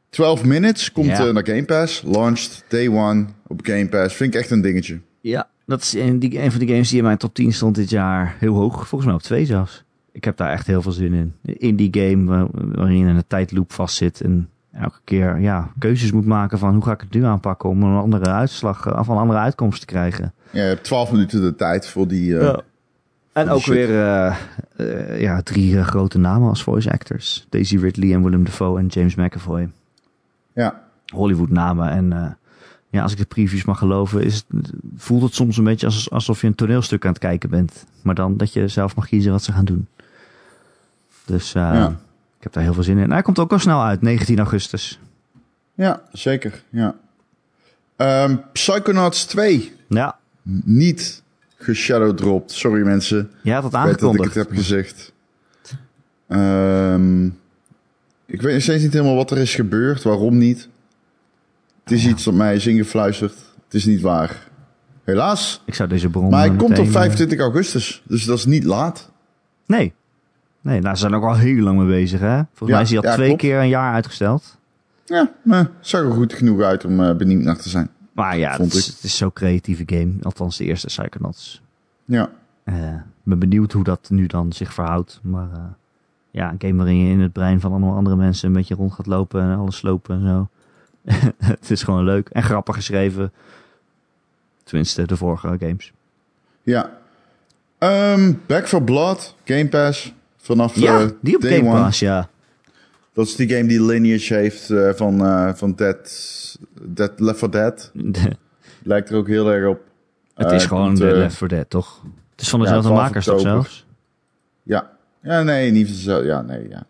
12 Minutes komt Ja. eh, naar Game Pass. Launched day one op Game Pass. Vind ik echt een dingetje. Ja, dat is een, die, een van die games die in mijn top 10 stond dit jaar heel hoog. Volgens mij op 2 zelfs. Ik heb daar echt heel veel zin in. Een Indie game waar- waarin je in een tijdloop vastzit. En elke keer ja, keuzes moet maken van hoe ga ik het nu aanpakken om een andere uitslag, eh, of een andere uitkomst te krijgen. Ja, je hebt 12 minuten de tijd voor die. eh, En ook shit. weer eh, ja, drie grote namen als voice actors. Daisy Ridley en Willem Dafoe en James McAvoy. Ja, Hollywood namen. En ja, als ik de previews mag geloven, is het, voelt het soms een beetje als, alsof je een toneelstuk aan het kijken bent. Maar dan dat je zelf mag kiezen wat ze gaan doen. Dus Ja. Ik heb daar heel veel zin in. Hij komt ook al snel uit, 19 augustus. ja zeker. Ja. Ehm, Psychonauts 2. Ja, Niet geshadowdropt. Sorry mensen. jij had het Ik weet dat ik aangekondigd. het heb gezegd. Ehm, ik weet nog steeds niet helemaal wat er is gebeurd. Waarom niet? Het is Ja. iets dat mij is ingefluisterd. Het is niet waar. Helaas. Ik zou deze bron... Maar hij komt op meteen, eh, 25 augustus. Dus dat is niet laat. Nee. Nee, nou, ze zijn ook al heel lang mee bezig, hè? Volgens Ja, mij is hij al ja, twee klopt. keer een jaar uitgesteld. Ja, maar zag er goed genoeg uit om eh, benieuwd naar te zijn. Maar ja, het is, het is zo'n creatieve game. Althans, de eerste Psychonauts. Ja. Eh, Ik ben benieuwd hoe dat nu dan zich verhoudt. Maar eh, ja, een game waarin je in het brein van allemaal andere mensen een beetje rond gaat lopen en alles slopen en zo. het is gewoon leuk en grappig geschreven. Tenminste, de vorige games. Ja. Ehm, Back for Blood, Game Pass. Vanaf Ja, eh, die op Game. Pass, ja. Dat is die game die lineage heeft eh, van, eh, van Dead, Dead Left 4 Dead. Lijkt er ook heel erg op. het is gewoon komt, de Left 4 Dead, toch? Het is van dezelfde 12 makers toch zelfs? Ja. Ja, nee, niet zo. Ja, nee, ja.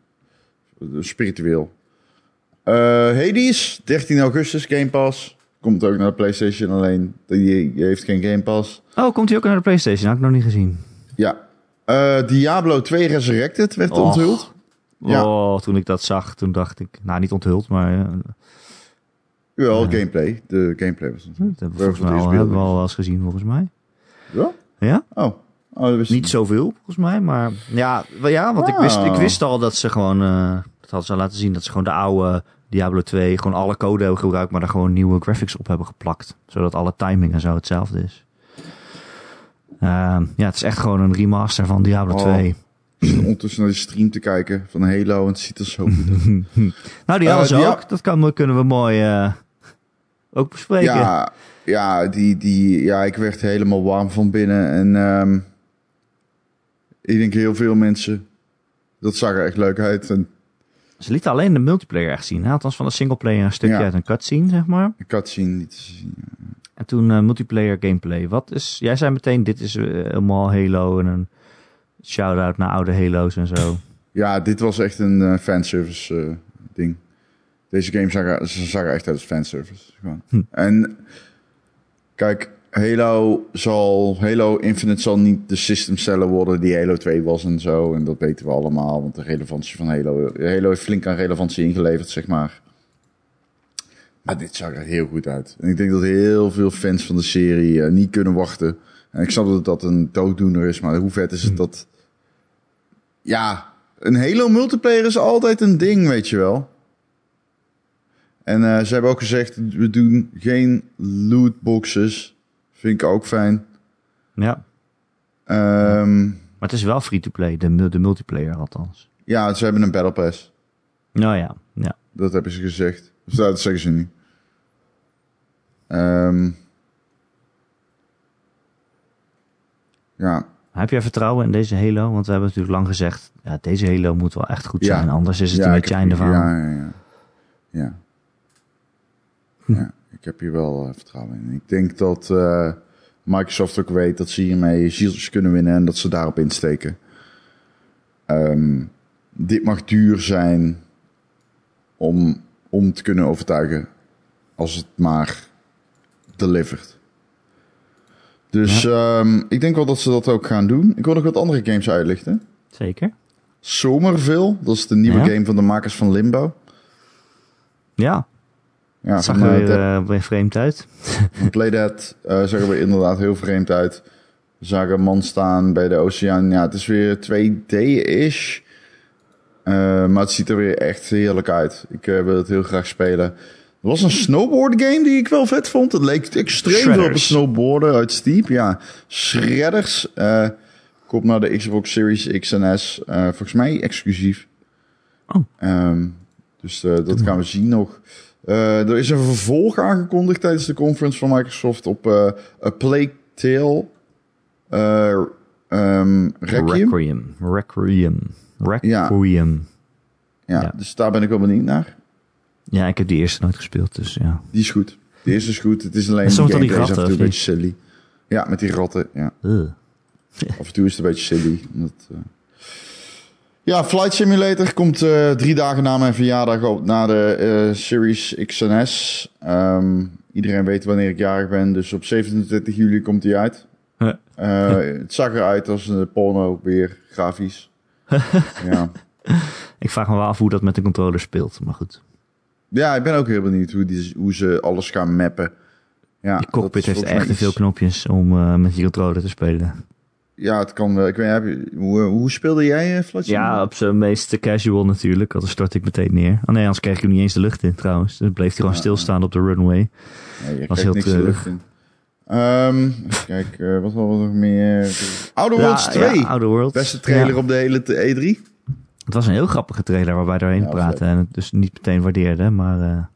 Spiritueel. Hades, 13 augustus, Game Pass. Komt ook naar de PlayStation, alleen die, die heeft geen Game Pass. Oh, komt hij ook naar de PlayStation? Had ik nog niet gezien. Ja. Eh, Diablo 2 Resurrected werd onthuld. Ja. Oh, toen ik dat zag, toen dacht ik... Nou, niet onthuld, maar... eh, Wel, gameplay. De gameplay was onthuld. dat hebben we volgens mij Voor al, hebben we al eens gezien, volgens mij. Ja? Ja? Oh. oh ik Niet zoveel, volgens mij, maar... Ja, ja want ik, wist, ik Oh. wist al dat ze gewoon... eh, dat hadden ze laten zien, dat ze gewoon de oude Diablo 2... gewoon alle code hebben gebruikt, maar daar gewoon nieuwe graphics op hebben geplakt. Zodat alle timing en zo hetzelfde is. Ehm, ja, het is echt gewoon een remaster van Diablo Oh. 2. Ik zit ondertussen naar de stream te kijken van Halo en het ziet er zo goed uit. Nou, die Eh, hadden ze die- ook. Dat kan, kunnen we mooi eh, ook bespreken. Ja, ja, die, die, ja, ik werd helemaal warm van binnen. En ehm, ik denk heel veel mensen, dat zag er echt leuk uit. En Ze lieten alleen de multiplayer echt zien. Hè? Althans van de singleplayer een stukje Ja. uit een cutscene, zeg maar. had zien niet te zien. En toen eh, multiplayer gameplay. Wat is... Jij zei meteen, dit is eh, helemaal Halo en een shout-out naar oude Halo's en zo. Ja, dit was echt een eh, fanservice ding. Deze game zag er, ze zag er echt uit als fanservice. Gewoon. Hm. En kijk, Halo zal, Halo Infinite zal niet de system seller worden die Halo 2 was en zo. En dat weten we allemaal, want de relevantie van Halo, Halo heeft flink aan relevantie ingeleverd, zeg maar. Maar dit zag er heel goed uit. En ik denk dat heel veel fans van de serie eh, niet kunnen wachten. En ik snap dat dat een dooddoener is, maar hoe vet is het dat... Ja, een Halo multiplayer is altijd een ding, weet je wel. En eh, ze hebben ook gezegd, we doen geen lootboxes. Vind ik ook fijn. Ja. Ehm, Maar het is wel free-to-play. De, de multiplayer althans. ja, ze hebben een battle pass. Nou ja, ja. Dat hebben ze gezegd. Dat nu. Ehm, ja, Heb jij vertrouwen in deze Halo? Want we hebben natuurlijk lang gezegd, ja, deze Halo moet wel echt goed Ja. zijn. Anders is het ja, een beetje einde van. Ja, ja, ja. Ja. ja, ik heb hier wel eh, vertrouwen in. Ik denk dat eh, Microsoft ook weet dat ze hiermee zieltjes kunnen winnen en dat ze daarop insteken. Ehm, dit mag duur zijn om, om te kunnen overtuigen als het maar delivert. Dus ehm, ik denk wel dat ze dat ook gaan doen. Ik wil nog wat andere games uitlichten. Zeker. Somerville, dat is de nieuwe Ja. game van de makers van Limbo. Ja, Ja, het zag van, er eh, weer, eh, weer vreemd uit. Playdead eh zag er weer inderdaad heel vreemd uit. Zagen een man staan bij de oceaan. Ja, het is weer 2D-ish. Eh, maar het ziet er weer echt heerlijk uit. Ik eh, wil het heel graag spelen. Er was een snowboard game die ik wel vet vond. Het leek extreem veel op een Shredders. snowboarden uit Steep. Ja, Shredders. eh komt naar de Xbox Series X en S. Volgens mij exclusief. Oh. Ehm, dus dat gaan we zien nog. Er is een vervolg aangekondigd tijdens de conference van Microsoft op A Plague Tale. eh ehm, Requiem. Requiem. Requiem. Requiem. Ja, Ja. dus daar ben ik wel benieuwd naar. Ja, ik heb die eerste nooit gespeeld, dus ja. Die is goed. De eerste is goed. Het is alleen En soms die is af en toe ratten, een beetje silly. Ja, met die ratten. Ja. Af en toe is het een beetje silly. Omdat, eh, Ja, Flight Simulator komt eh, drie dagen na mijn verjaardag op naar de eh, Series X en S. Ehm, iedereen weet wanneer ik jarig ben, dus op 27 juli komt die uit. Het zag eruit als een porno weer, grafisch. ja. Ik vraag me wel af hoe dat met de controller speelt, maar goed. ja, ik ben ook heel benieuwd hoe, die, hoe ze alles gaan mappen. Ja, Die cockpit heeft echt te veel knopjes om eh, met die controller te spelen. Ja, het kan wel. Ik weet, heb je, hoe, hoe speelde jij uh, Ja, op zijn meest casual natuurlijk. Anders stort ik meteen neer. Oh nee, anders kreeg ik hem niet eens de lucht in trouwens. Dan bleef hij gewoon Ja. stilstaan op de runway. Je was heel niks de treurig. lucht in. Ehm even kijken, eh, wat hadden we nog meer? Outer Ja, Worlds 2. Ja, Outer Worlds. Beste trailer Ja. op de hele te- E E3. Het was een heel grappige trailer waar wij doorheen praten en het dus niet meteen waardeerden, maar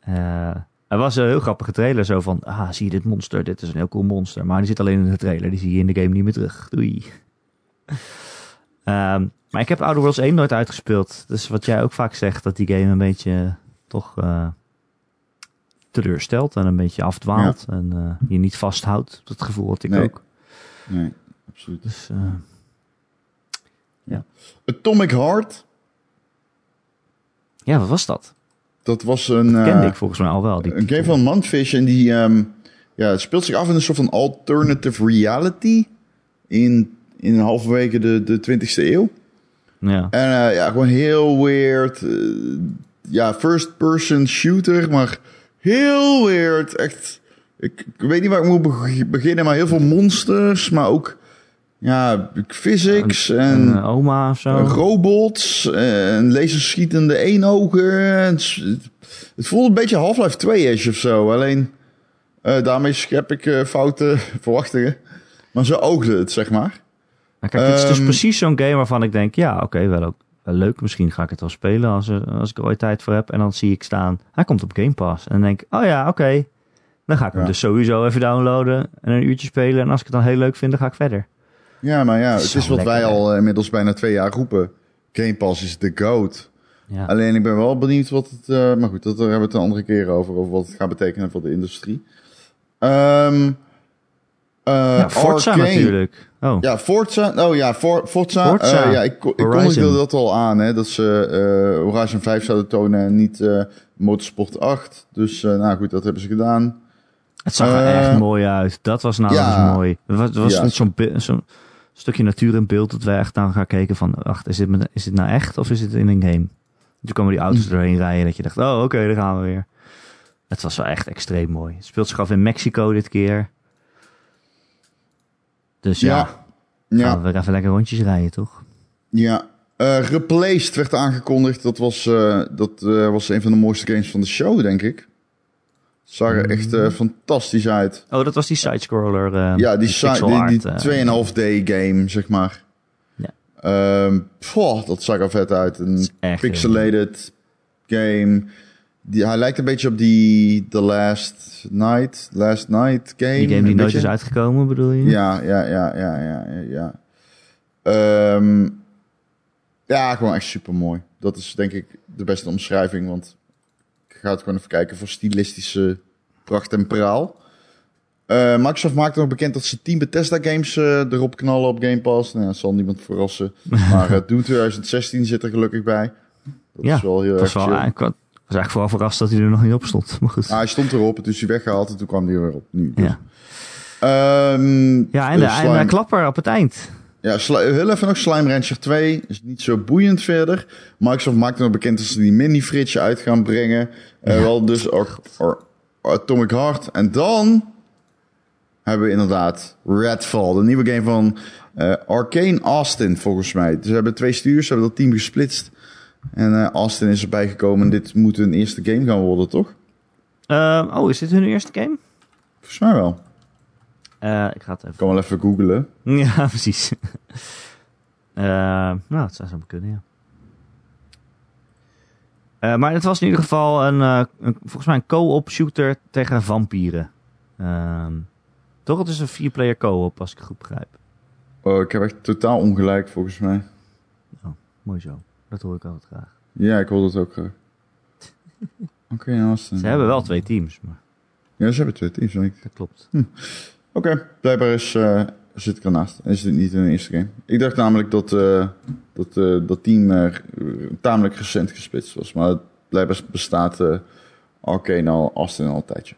eh, het was een heel grappige trailer zo van, ah, zie je dit monster? Dit is een heel cool monster, maar die zit alleen in de trailer, die zie je in de game niet meer terug. Doei. Ehm, maar ik heb Outer Worlds 1 nooit uitgespeeld, dus wat jij ook vaak zegt, dat die game een beetje toch teleurstelt en een beetje afdwaalt en eh, je niet vasthoudt. Dat gevoel had ik Nee. ook. Nee, absoluut. Dus eh, Atomic Heart. ja, wat was dat? Dat was een, Kende eh, ik volgens mij al wel. Die een game van Manfish. En die ehm, ja, het speelt zich af in een soort van alternative reality. In, in halverwege de, de 20e eeuw. Ja. En ja, gewoon heel weird. ja, first person shooter, maar heel weird. Echt. Ik, ik weet niet waar ik moet beg- beginnen, maar heel veel monsters, maar ook ja, physics en, Een eh, oma of zo. robots en laserschietende eenogen. Het, het voelt een beetje Half-Life 2-ish of zo. Alleen eh, daarmee schep ik eh, foute verwachtingen. Maar zo oogde het, zeg maar. Nou, kijk, het is dus Ehm, precies zo'n game waarvan ik denk, ja, oké, wel ook leuk. Misschien ga ik het wel spelen als, er- als ik er ooit tijd voor heb. En dan zie ik staan, hij komt op Game Pass. En dan denk ik, oh ja, oké. Dan ga ik hem dus sowieso even downloaden en een uurtje spelen. En als ik het dan heel leuk vind, dan ga ik verder. Ja, maar ja, het is wat wij lekker, al eh, inmiddels bijna twee jaar roepen. Game Pass is de goat. Ja. Alleen ik ben wel benieuwd wat het... eh, maar goed, dat, daar hebben we het een andere keer over. Over wat het gaat betekenen voor de industrie. Ehm ja, Forza Arcane. natuurlijk. Oh, Ja, Forza. Oh ja, For, Forza. Forza. eh, ja, ik, ik kondigde dat al aan, hè, dat ze eh Horizon 5 zouden tonen en niet Motorsport 8. Dus nou goed, dat hebben ze gedaan. het zag er echt mooi uit. Dat was nou ja. eens mooi. Het was, het was Ja. niet zo'n stukje natuur in beeld dat we echt aan gaan kijken van, wacht, is dit, is dit nou echt of is dit in een game? Toen kwamen die auto's Hm. doorheen rijden dat je dacht, oh oké, daar gaan we weer. Het was wel echt extreem mooi. Het speelt zich af in Mexico dit keer. Dus ja, Ja. Ja. gaan we weer even lekker rondjes rijden, toch? Ja, eh, Replaced werd aangekondigd. Dat was, eh, dat eh, was een van de mooiste games van de show, denk ik. Zag er echt eh, fantastisch uit. Oh, dat was die sidescroller. eh, ja, die, si- die, die eh. 2,5D game, zeg maar. Ja. Ehm, dat zag er vet uit. Een pixelated game. Die, hij lijkt een beetje op die The Last Night, Last Night game. Die game die nooit is uitgekomen, bedoel je? Ja, ja, ja, ja, ja, ja. Ja, Ehm, ja gewoon echt super mooi. Dat is denk ik de beste omschrijving, want ik ga het gewoon even kijken voor stilistische pracht en praal. Eh, Microsoft maakte nog bekend dat ze 10 Bethesda games eh, erop knallen op Game Pass. Nou, dat zal niemand verrassen. Maar uh, Doom 2016 zit er gelukkig bij. Dat Ja, is wel heel Dat erg wel, ik was eigenlijk vooral verrast dat hij er nog niet op stond. Maar goed. Ah, hij stond erop, toen is hij weggehaald en toen kwam hij weer op. Nu. Dus. ja. Ehm, ja, en de, eh, en de Slime- klapper op het eind. Ja, heel even nog Slime Rancher 2. Is niet zo boeiend verder. Microsoft maakt nog bekend dat ze die mini-fridge uit gaan brengen. Eh, Ja. wel dus Ar- Atomic Heart. En dan hebben we inderdaad Redfall. De nieuwe game van eh, Arcane Austin, volgens mij. Dus ze hebben twee stuurs, ze hebben dat team gesplitst. En eh, Austin is erbij gekomen. Dit moet een eerste game gaan worden, toch? Eh, oh, is dit hun eerste game? Volgens mij wel. Eh, ik ga het even... Ik kan wel even googlen. Ja, precies. Eh, nou, het zou zo kunnen, ja. Maar het was in ieder geval een, een- volgens mij een co-op shooter tegen vampieren. Ehm, toch? Het is een vier-player co-op, als ik het goed begrijp. Oh, ik heb echt totaal ongelijk, volgens mij. Mooi zo. Dat hoor ik altijd graag. Ja, ik hoor dat ook graag. Oké, Austin. Ze hebben wel twee teams, maar Ja, ze hebben twee teams. ik. dat klopt. Oké, blijkbaar is, eh, zit ik ernaast. Is dit niet een eerste game? Ik dacht namelijk dat eh, dat, eh, dat team tamelijk recent gesplitst was. Maar blijkbaar bestaat eh Arcane al Austin al een tijdje.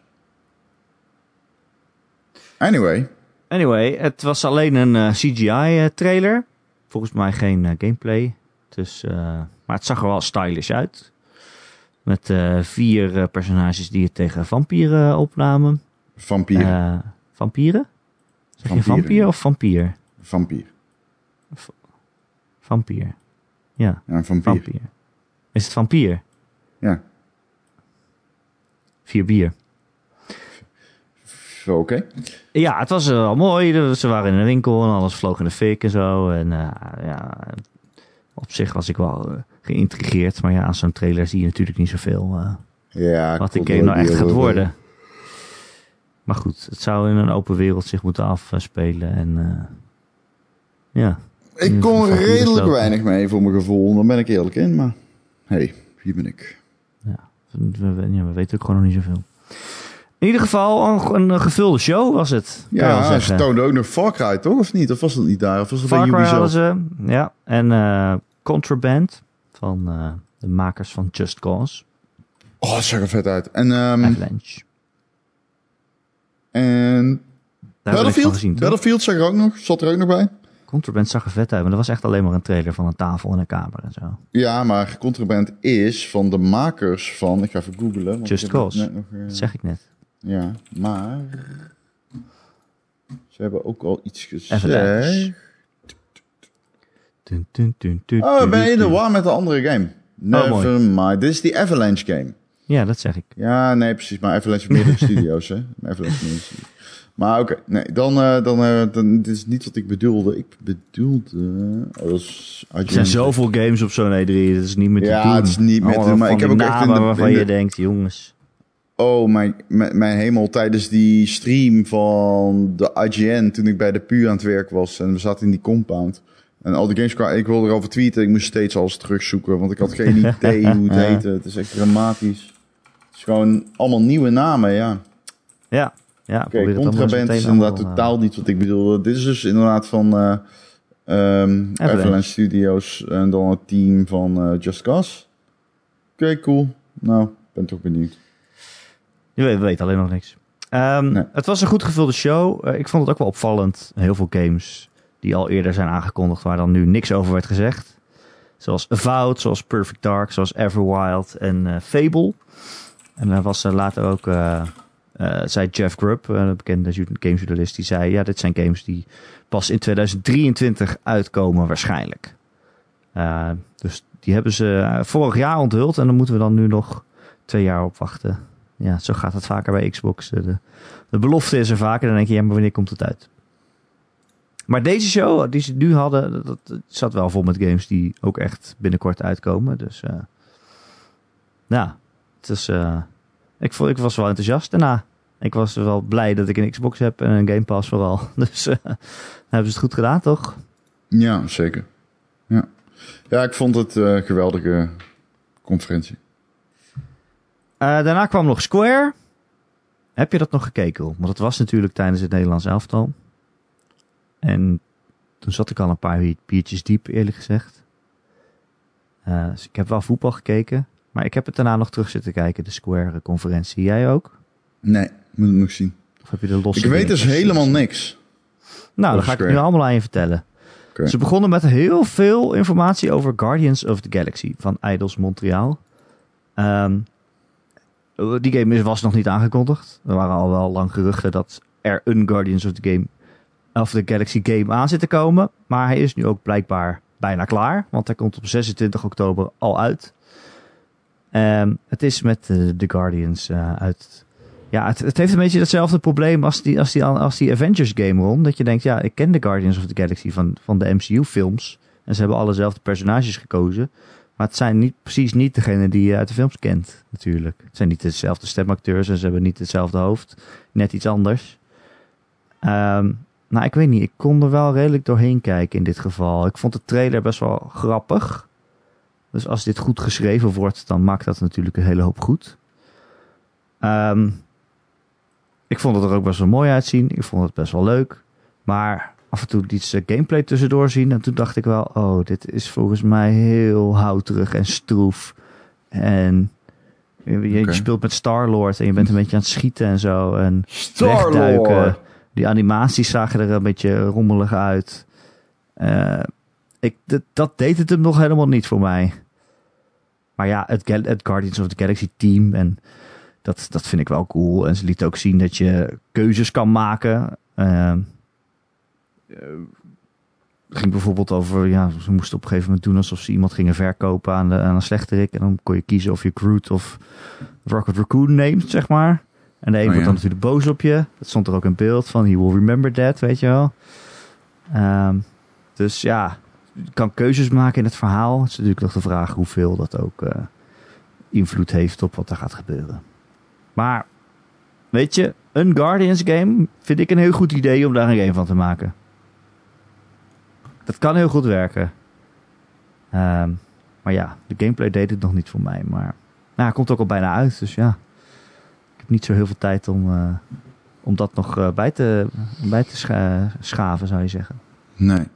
Anyway, Anyway, het was alleen een CGI-trailer. Volgens mij geen gameplay. Dus, eh, maar het zag er wel stylish uit. Met eh, vier eh, personages die het tegen vampieren opnamen. vampier. Eh, vampieren? Zeg je Vampieren. vampier of vampier? vampier. Vampier. Ja, Ja, een vampier. vampier. Is het vampier? Ja. Vier bier. oké. Ja, het was wel mooi. Ze waren in een winkel en alles vloog in de fik en zo. En ja, op zich was ik wel eh, geïntrigeerd. Maar ja, aan zo'n trailer zie je natuurlijk niet zoveel eh, Ja, wat de game nou echt gaat we- worden. Maar goed, het zou in een open wereld zich moeten afspelen. En eh, ja, Ik kon redelijk weinig mee voor mijn gevoel. Daar ben ik eerlijk in. Maar hey, hier ben ik. we, we- ja, we weten ook gewoon nog niet zoveel. In ieder geval, een, een gevulde show was het. kan Ja, ze toonden ook nog Far Cry, toch? Of niet? Of was dat niet daar? Of was dat bij Far Cry hadden ze, ja. En eh, Contraband van eh, de makers van Just Cause, Oh, dat zag er vet uit. En, ehm, Avalanche. en Daar Battlefield? gezien? Battlefield zag er ook nog, zat er ook nog bij. Contraband zag er vet uit, maar dat was echt alleen maar een trailer van een tafel en een kamer en zo. Ja, maar Contraband is van de makers van... Ik ga even googlen. want Just Cause. nog, eh, Dat zeg ik net. Ja, maar... Ze hebben ook al iets gezegd. Dun, dun, dun, dun, Oh, ben je in de war met de andere game? Never Oh, mooi. mind. Dit is die Avalanche game. Ja, dat zeg ik. Ja, nee, precies. Maar Avalanche heeft meerdere studio's, hè. Avalanche. Maar oké, nee, dan, eh, dan, eh, dan, dit is niet wat ik bedoelde. Ik bedoelde... Oh, dat is Er zijn zoveel games op zo'n E3, dat is niet meer te Ja, doen. het is niet meer te doen, maar van ik heb ook echt de- in de- je denkt, jongens. Oh, mijn, mijn, mijn hemel. Tijdens die stream van de IGN, toen ik bij de PU aan het werk was en we zaten in die compound. En al die games kwamen, ik wilde erover tweeten, ik moest steeds alles terugzoeken, want ik had geen idee hoe het heette. Het is echt dramatisch. Het is gewoon allemaal nieuwe namen, ja. Ja, ja eens Contraband is inderdaad allemaal, eh, totaal niet wat ik bedoelde. Dit is dus inderdaad van Avalanche. Avalanche Studios en dan het team van eh, Just Cause. Oké, cool. Nou, ben toch benieuwd. Je weet, we weten alleen nog niks. Ehm, Nee. Het was een goed gevulde show. Eh, ik vond het ook wel opvallend. Heel veel games die al eerder zijn aangekondigd, waar dan nu niks over werd gezegd. Zoals Avowed, zoals Perfect Dark, zoals Everwild en eh, Fable. En daar was er later ook, eh, eh, zei Jeff Grubb, eh, een bekende gamejournalist, die zei, ja, dit zijn games die pas in 2023 uitkomen waarschijnlijk. Eh, dus die hebben ze eh, vorig jaar onthuld en dan moeten we dan nu nog twee jaar op wachten. Ja, zo gaat het vaker bij Xbox. Eh, De, belofte is er vaker. Dan denk je, ja, maar wanneer komt het uit? Maar deze show die ze nu hadden, dat, zat wel vol met games die ook echt binnenkort uitkomen. Dus uh, ja, het is, uh, ik, vond, ik was wel enthousiast daarna. Ik was wel blij dat ik een Xbox heb en een Game Pass vooral. Dus uh, hebben ze het goed gedaan, toch? Ja, zeker. Ja, ja ik vond het geweldige conferentie. Uh, daarna kwam nog Square. Heb je dat nog gekeken? Want het was natuurlijk tijdens het Nederlands elftal. En toen zat ik al een paar biertjes diep, eerlijk gezegd. Uh, dus ik heb wel voetbal gekeken. Maar ik heb het daarna nog terug zitten kijken, de Square-conferentie. Jij ook? Nee, moet het nog zien. Of heb je de losse Ik weet dus helemaal niks. Nou, dan ga ik het nu allemaal aan je vertellen. Okay. Ze begonnen met heel veel informatie over Guardians of the Galaxy van Idols Montreal. Um, die game was nog niet aangekondigd. Er waren al wel lang geruchten dat er een Guardians of the, game, of the Galaxy game aan zit te komen. Maar hij is nu ook blijkbaar bijna klaar. Want hij komt op 26 oktober al uit. Um, het is met uh, de Guardians uh, uit... Ja, het, het, heeft een beetje hetzelfde probleem als die, als, die, als die Avengers game rond. Dat je denkt, ja, ik ken de Guardians of the Galaxy van, van de MCU films. En ze hebben alle dezelfde personages gekozen. Maar het zijn niet, precies niet degene die je uit de films kent, natuurlijk. Het zijn niet dezelfde stemacteurs en ze hebben niet hetzelfde hoofd. Net iets anders. Um, nou, ik weet niet. Ik kon er wel redelijk doorheen kijken in dit geval. Ik vond de trailer best wel grappig. Dus als dit goed geschreven wordt, dan maakt dat natuurlijk een hele hoop goed. Um, ik vond het er ook best wel mooi uitzien. Ik vond het best wel leuk. Maar af en toe iets gameplay tussendoor zien. En toen dacht ik wel, oh, dit is volgens mij heel houterig en stroef. En je, je okay. speelt met Star-Lord en je bent een beetje aan het schieten en zo. En wegduiken. Die animaties zagen er een beetje rommelig uit. Uh, ik, dat, dat deed het hem nog helemaal niet voor mij. Maar ja, het, het Guardians of the Galaxy team en dat, dat vind ik wel cool. En ze liet ook zien dat je keuzes kan maken. Uh, het ging bijvoorbeeld over, ja, ze moesten op een gegeven moment doen alsof ze iemand gingen verkopen aan, de, aan een slechterik. En dan kon je kiezen of je Groot of Rocket Raccoon neemt, zeg maar. En de een Oh, wordt ja. dan natuurlijk boos op je. Dat stond er ook in beeld van, he will remember that, weet je wel. Ehm, dus ja, je kan keuzes maken in het verhaal. Het is natuurlijk nog de vraag hoeveel dat ook eh, invloed heeft op wat er gaat gebeuren. Maar, weet je, een Guardians game vind ik een heel goed idee om daar een game van te maken. Dat kan heel goed werken. Ehm, maar ja, de gameplay deed het nog niet voor mij. Maar nou, hij komt ook al bijna uit, dus ja. Ik heb niet zo heel veel tijd om, eh, om dat nog eh, bij te, bij te scha- schaven, zou je zeggen. Nee.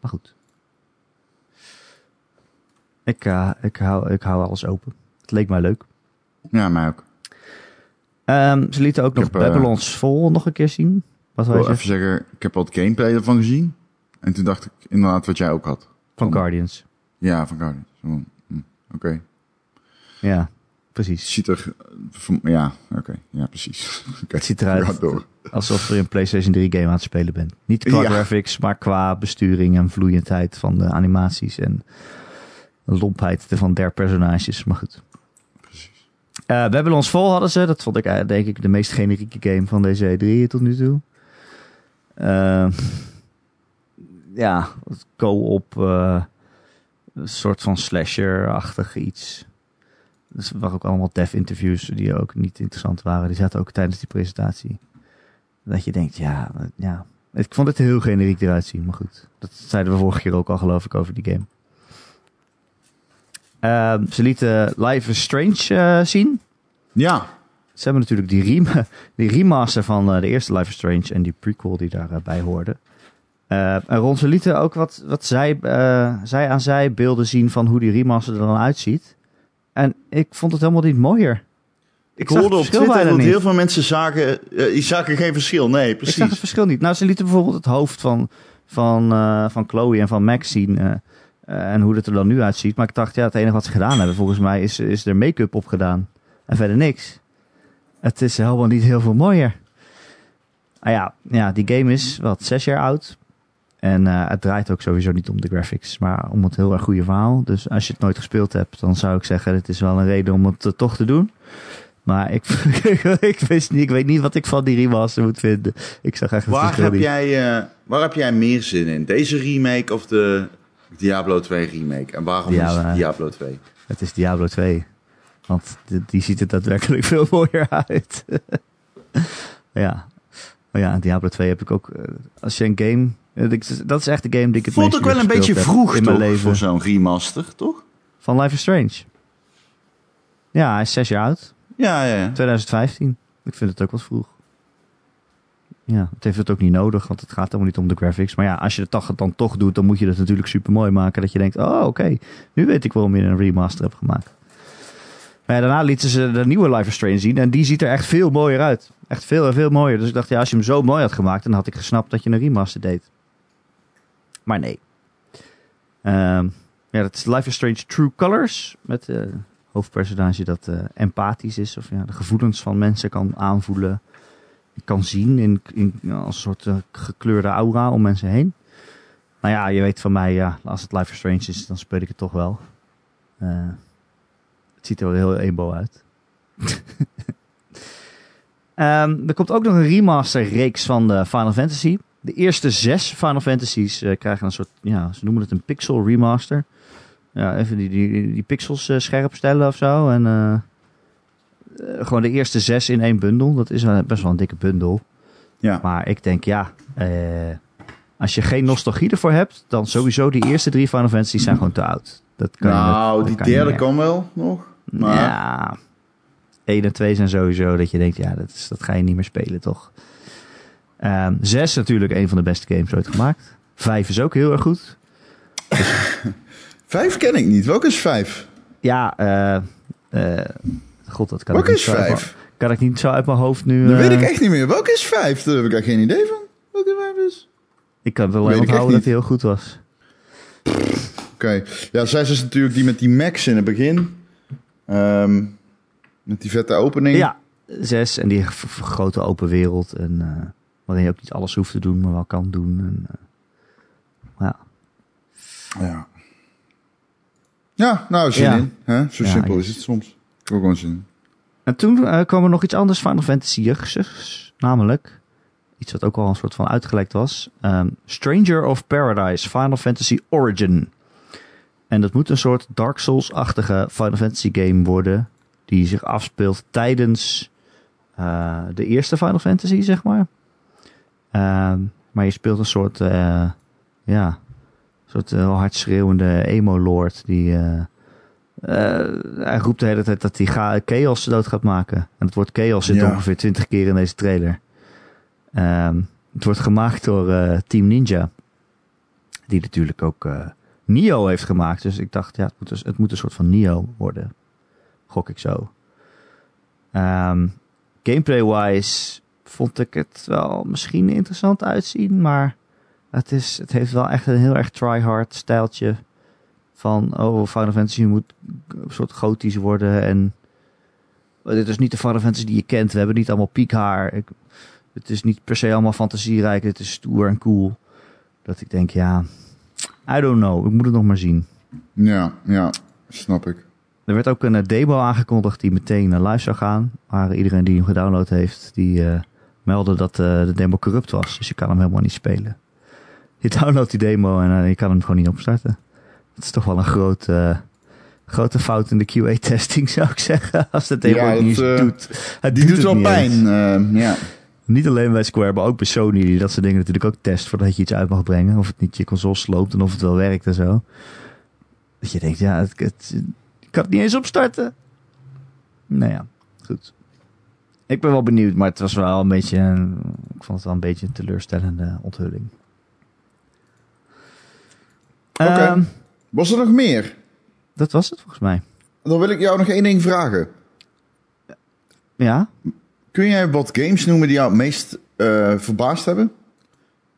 Maar goed. Ik, eh, ik, hou, ik hou alles open. Het leek mij leuk. Ja, mij ook. Ehm, ze lieten ook nog heb, Babylon's Vol nog een keer zien. Wat wil je even zeggen, ik heb wat gameplay ervan gezien. En toen dacht ik inderdaad wat jij ook had. Van Guardians. Ja, van Guardians. Hm, Oké. Ja, precies. Ziet er... Ja, oké. Ja, precies. Het ziet eruit door. alsof je een PlayStation 3 game aan het spelen bent. Niet qua Ja. graphics, maar qua besturing en vloeiendheid van de animaties en lompheid van der personages. Maar goed. Precies. Eh Babylon's Vol hadden ze. Dat vond ik eh, denk ik de meest generieke game van deze E3 tot nu toe. Eh, ja, co-op, eh, een soort van slasher-achtig iets. Dus er waren ook allemaal dev-interviews die ook niet interessant waren. Die zaten ook tijdens die presentatie. Dat je denkt, ja, ja. Ik vond het heel generiek eruit zien, maar goed. Dat zeiden we vorige keer ook al, geloof ik, over die game. Ehm, ze lieten Life is Strange eh, zien. Ja. Ze hebben natuurlijk die, rem die remaster van eh, de eerste Life is Strange en die prequel die daarbij hoorde. Eh, en Ron, ze lieten ook wat, wat zij, eh, zij aan zij beelden zien van hoe die remaster er dan uitziet. En ik vond het helemaal niet mooier. Ik hoorde op Twitter dat niet. heel veel mensen zagen... eh, die zagen geen verschil. Nee, Ik zag het precies. verschil niet. Nou, ze lieten bijvoorbeeld het hoofd van, van, van Chloe en van Max zien. en hoe het er dan nu uitziet. Maar ik dacht, ja, het enige wat ze gedaan hebben volgens mij is, is er make-up op gedaan. En verder niks. Het is helemaal niet heel veel mooier. Ah ja, ja, die game is wat zes jaar oud. En eh, het draait ook sowieso niet om de graphics, maar om het heel erg goede verhaal. Dus als je het nooit gespeeld hebt, dan zou ik zeggen, dit is wel een reden om het eh, toch te doen. Maar ik, ik, wist niet, ik weet niet wat ik van die remaster moet vinden. Ik zag echt het Waar heb, jij, eh, waar heb jij meer zin in? Deze remake of de Diablo 2 remake? En waarom Ja, is het Diablo 2? Het is Diablo 2. Want die, die ziet er daadwerkelijk veel mooier uit. ja. Maar ja, Diablo 2 heb ik ook... eh, Als je een game... eh, Dat is echt de game die ik het Voelt ook wel een beetje vroeg in toch, mijn leven. voor zo'n remaster, toch? Van Life is Strange. Ja, hij is zes jaar oud. Ja, ja, ja. 2015. Ik vind het ook wat vroeg. Ja, het heeft het ook niet nodig, want het gaat helemaal niet om de graphics. Maar ja, als je het toch, dan toch doet, dan moet je het natuurlijk super mooi maken. Dat je denkt, oh oké, nu weet ik waarom je een remaster hebt gemaakt. Maar ja, daarna lieten ze de nieuwe Life is Strange zien en die ziet er echt veel mooier uit. Echt veel en veel mooier. Dus ik dacht, ja, als je hem zo mooi had gemaakt, dan had ik gesnapt dat je een remaster deed. Maar nee. Ehm, ja, dat is Life is Strange True Colors. Met eh hoofdpersonage dat eh, empathisch is. Of ja, de gevoelens van mensen kan aanvoelen. Kan zien in, in, als een soort eh, gekleurde aura om mensen heen. Nou ja, je weet van mij, ja, als het Life is Strange is, dan speel ik het toch wel. Eh, ziet er wel heel emo uit. Ehm, er komt ook nog een remaster reeks van de Final Fantasy. De eerste zes Final Fantasies eh, krijgen een soort, ja, ze noemen het een pixel remaster. Ja, even die, die, die pixels eh, scherp stellen of zo. En eh, eh, gewoon de eerste zes in één bundel. Dat is best wel een dikke bundel. Ja. Maar ik denk, ja, eh, als je geen nostalgie ervoor hebt, dan sowieso die eerste drie Final Fantasies zijn gewoon te oud. Dat kan je- Nou, dat die kan derde kan wel nog. Maar Ja, 1 en 2 zijn sowieso dat je denkt, ja, dat, is, dat ga je niet meer spelen, toch? Ehm zes natuurlijk een van de beste games ooit gemaakt. Vijf is ook heel erg goed. vijf ken ik niet. Welke is vijf? Ja, eh eh, god, dat kan Welke ik niet is zo uit mijn- vijf? Kan ik niet zo uit mijn hoofd nu... Dat eh, weet ik echt niet meer. Welke is vijf? Daar heb ik echt geen idee van. Welke vijf is? Ik kan wel onthouden echt dat hij heel goed was. Oké. Ja, zes is natuurlijk die met die Max in het begin. Ehm, met die vette opening. Ja, zes en die grote open wereld. En, eh, waarin je ook niet alles hoeft te doen, maar wel kan doen. En, eh, ja. Ja. Ja, nou, zin Ja. in. Hè? Zo Ja, simpel is het soms. Ik ook gewoon zin in. En toen eh, kwam er nog iets anders Final Fantasy namelijk iets wat ook al een soort van uitgelekt was. Ehm, Stranger of Paradise Final Fantasy Origin. En dat moet een soort Dark Souls-achtige Final Fantasy game worden. Die zich afspeelt tijdens eh, de eerste Final Fantasy, zeg maar. Ehm, maar je speelt een soort, uh, ja, een soort heel hard schreeuwende emo-lord. Die, hij roept de hele tijd dat hij Chaos dood gaat maken. En het woord Chaos zit ongeveer twintig keer in deze trailer. Um, het wordt gemaakt door Team Ninja. Die natuurlijk ook Nio heeft gemaakt. Dus ik dacht, ja, het moet, het moet een soort van Nio worden. Gok ik zo. Um, Gameplay-wise vond ik het wel misschien interessant uitzien, maar het, is, het heeft wel echt een heel erg try-hard stijltje van, oh, Final Fantasy moet een soort gotisch worden en dit is niet de Final Fantasy die je kent. We hebben niet allemaal piekhaar. Het is niet per se allemaal fantasierijk. Het is stoer en cool. Dat ik denk, ja, I don't know. Ik moet het nog maar zien. Ja, ja, snap ik. Er werd ook een eh, demo aangekondigd die meteen uh, live zou gaan. Maar iedereen die hem gedownload heeft, die uh, meldde dat de demo corrupt was. Dus je kan hem helemaal niet spelen. Je downloadt die demo en je kan hem gewoon niet opstarten. Dat is toch wel een grote, grote fout in de QA-testing, zou ik zeggen. Als de demo ja, het niet doet. Het die doet, wel pijn, ja. Niet alleen bij Square, maar ook bij Sony, die dat soort dingen natuurlijk ook test voordat je iets uit mag brengen. Of het niet je console sloopt en of het wel werkt en zo. Dat je denkt, ja, het, het, ik kan het niet eens opstarten. Nou ja, goed. Ik ben wel benieuwd, maar het was wel een beetje, ik vond het wel een beetje een teleurstellende onthulling. Oké. Ehm, was er nog meer? Dat was het volgens mij. Dan wil ik jou nog één ding vragen. Ja? Kun jij wat games noemen die jou het meest uh, verbaasd hebben?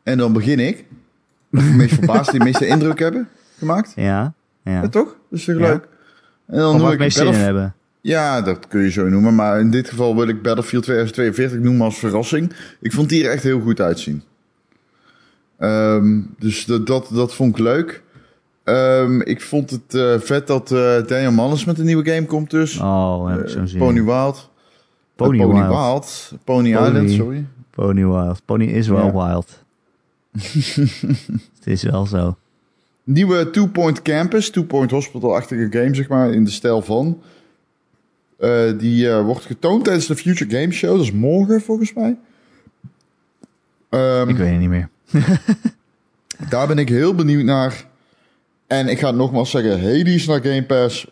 En dan begin ik. De meest verbaasd, die meeste indruk hebben gemaakt? Ja. Ja. ja toch? Dat is toch leuk? En dan doe ik meest zin in hebben. Ja, dat kun je zo noemen. Maar in dit geval wil ik Battlefield 2042 noemen als verrassing. Ik vond die er echt heel goed uitzien. Um, dus dat, dat, dat vond ik leuk. Um, ik vond het uh, vet dat uh, Daniel Mannes met een nieuwe game komt dus. Oh, heb ik zo zien. Pony Wild. Pony, Pony Wild. Wild. Pony, Pony, Island, sorry. Pony Wild. Pony is wel ja. wild. het is wel zo. Nieuwe Two Point Campus, Two Point Hospital-achtige game, zeg maar, in de stijl van. Uh, die uh, wordt getoond tijdens de Future Game Show. Dat is morgen, volgens mij. Um, ik weet het niet meer. daar ben ik heel benieuwd naar. En ik ga nogmaals zeggen, Hades naar Game Pass.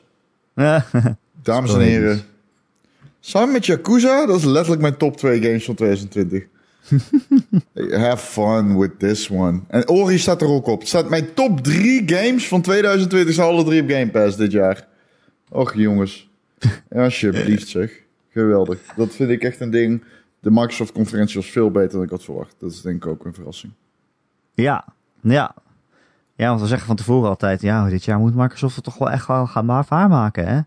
Dames en heren. Samen met Yakuza, dat is letterlijk mijn top 2 games van 2020. Have fun with this one. En Ori staat er ook op. Het staat mijn top 3 games van 2020 zijn alle drie op Game Pass dit jaar. Och jongens. Alsjeblieft zeg. Geweldig. Dat vind ik echt een ding. De Microsoft conferentie was veel beter dan ik had verwacht. Dat is denk ik ook een verrassing. Ja, ja. Ja, want we zeggen van tevoren altijd, ja, dit jaar moet Microsoft het toch wel echt wel gaan waarmaken, hè?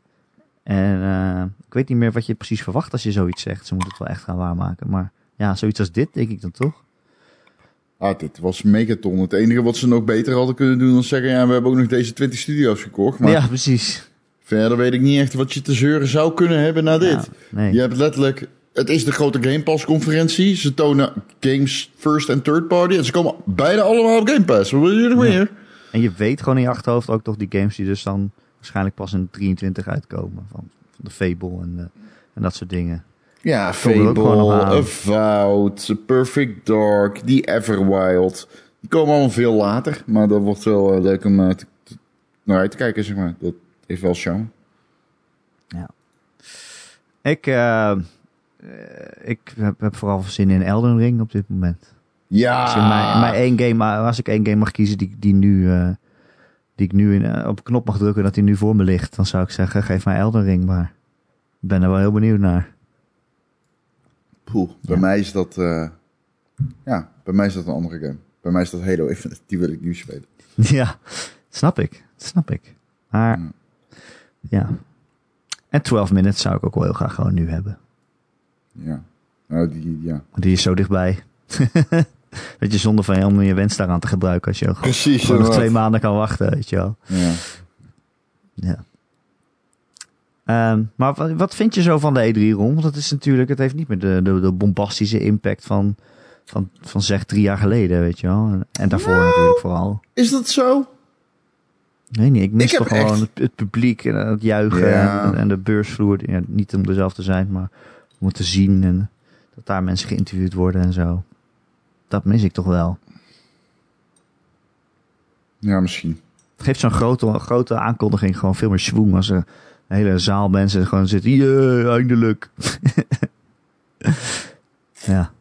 En uh, ik weet niet meer wat je precies verwacht als je zoiets zegt. Ze moeten het wel echt gaan waarmaken, maar ja, zoiets als dit, denk ik dan toch? Ah, dit was megaton. Het enige wat ze nog beter hadden kunnen doen dan zeggen... ja, we hebben ook nog deze 20 studio's gekocht. Maar ja, precies. Verder weet ik niet echt wat je te zeuren zou kunnen hebben na dit. nee. Je hebt letterlijk... Het is de grote Game Pass conferentie. Ze tonen games first en third party. En ze komen beide allemaal op Game Pass. Wat wil je nog meer? En je weet gewoon in je achterhoofd ook toch die games die dus dan waarschijnlijk pas in 23 uitkomen. Van, van de Fable en, uh, en dat soort dingen. Ja, Fable, Avowed, Perfect Dark, The Everwild. Die komen allemaal veel later, maar dat wordt wel uh, leuk om uh, te, te, naar uit te kijken, zeg maar. Dat heeft wel charme. Ja. Ik, uh, ik heb, heb, vooral zin in Elden Ring op dit moment. Ja. Als, mijn, mijn één game, als ik één game mag kiezen die, die, nu, die ik nu in, op een knop mag drukken dat die nu voor me ligt, dan zou ik zeggen, geef mij Elden Ring maar. Ik ben er wel heel benieuwd naar. Poeh, bij mij is dat... Uh, ja, bij mij is dat een andere game. Bij mij is dat Halo Infinite. Die wil ik nu spelen. Ja, snap ik. Snap ik. Maar, mm. ja. En 12 minutes zou ik ook wel heel graag gewoon nu hebben. Ja. Nou, die, ja. Die is zo dichtbij. dat je zonder van om je wens daaraan te gebruiken als je Precies, gewoon nog twee maanden kan wachten, weet je wel. Ja. Ja. Ehm, maar wat, wat vind je zo van de E3 rond? Want het is natuurlijk, het heeft niet meer de, de, de bombastische impact van, van, van zeg drie jaar geleden, weet je wel. En, en daarvoor Nou. natuurlijk vooral. Is dat zo? Nee, niet. Ik mis Ik toch gewoon echt- het, het publiek en het juichen Ja. en, en de beursvloer. Ja, niet om er zelf te zijn, maar om het te zien en dat daar mensen geïnterviewd worden en zo. Dat mis ik toch wel. Ja, misschien. Het geeft zo'n grote, grote aankondiging gewoon veel meer schwung als er een hele zaal mensen gewoon zitten. Yeah, eindelijk. ja.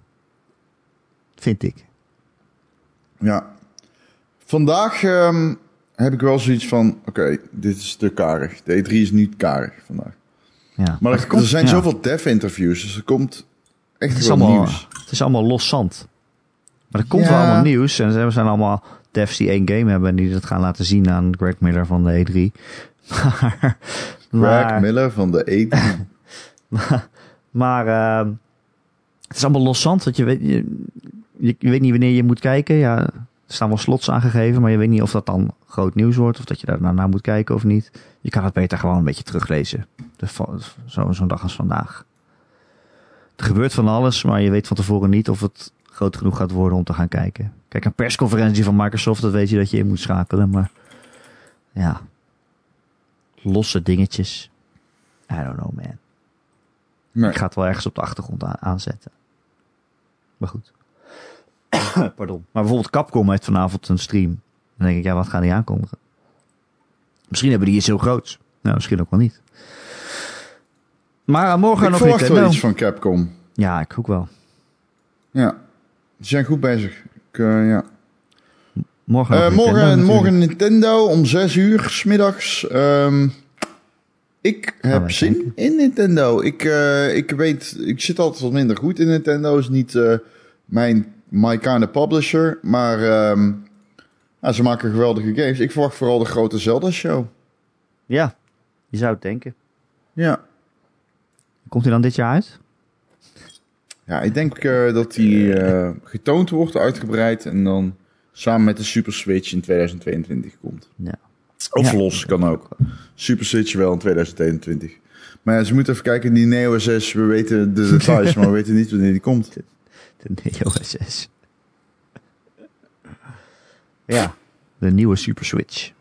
Vind ik. Ja. Vandaag ehm, heb ik wel zoiets van... Oké, dit is te karig. De E3 is niet karig vandaag. Ja. Maar er, komt- er zijn ja. zoveel dev-interviews. Dus er komt echt Het is, allemaal, nieuws. het is allemaal los zand. Maar er komt Ja. wel allemaal nieuws. En er zijn allemaal devs die één game hebben en die dat gaan laten zien aan Greg Miller van de E3. Maar, Greg Miller van de E E3. maar ehm, het is allemaal los zand. Want je weet, je, weet niet wanneer je moet kijken. Ja, er staan wel slots aangegeven, maar je weet niet of dat dan groot nieuws wordt. Of dat je daar naar moet kijken of niet. Je kan het beter gewoon een beetje teruglezen. Zo- Zo'n dag als vandaag. Er gebeurt van alles, maar je weet van tevoren niet of het groot genoeg gaat worden om te gaan kijken. Kijk, een persconferentie van Microsoft, dat weet je dat je in moet schakelen. Maar ja, losse dingetjes. I don't know, man. Nee. Ik ga het wel ergens op de achtergrond aan- aanzetten. Maar goed. Pardon. Maar bijvoorbeeld Capcom heeft vanavond een stream. Dan denk ik, ja, wat gaan die aankondigen? Misschien hebben die iets heel groots. Nou, misschien ook wel niet. Maar eh, morgen Ik nog verwacht wel iets van Capcom. Ja, ik ook wel. Ja. Ze zijn goed bezig. Ik, eh, ja. Morgen, Eh, Nintendo morgen, Nintendo om 6 uur smiddags. Ehm ik heb zin in Nintendo. Ik, eh, ik weet, ik zit altijd wat minder goed in Nintendo. Is niet mijn my kind of publisher. Maar ehm, ja, ze maken geweldige games. Ik verwacht vooral de grote Zelda show. Ja, je zou het denken. Ja. Komt hij dan dit jaar uit? Ja, ik denk eh, dat die eh, getoond wordt, uitgebreid. En dan samen met de Super Switch in 2022 komt. Ja. Of Ja. los, kan ook. Super Switch wel in 2021. Maar ja, ze moeten even kijken, die Neo 6, we weten de details, maar we weten niet wanneer die komt. De Neo SS. ja, de nieuwe Super Switch.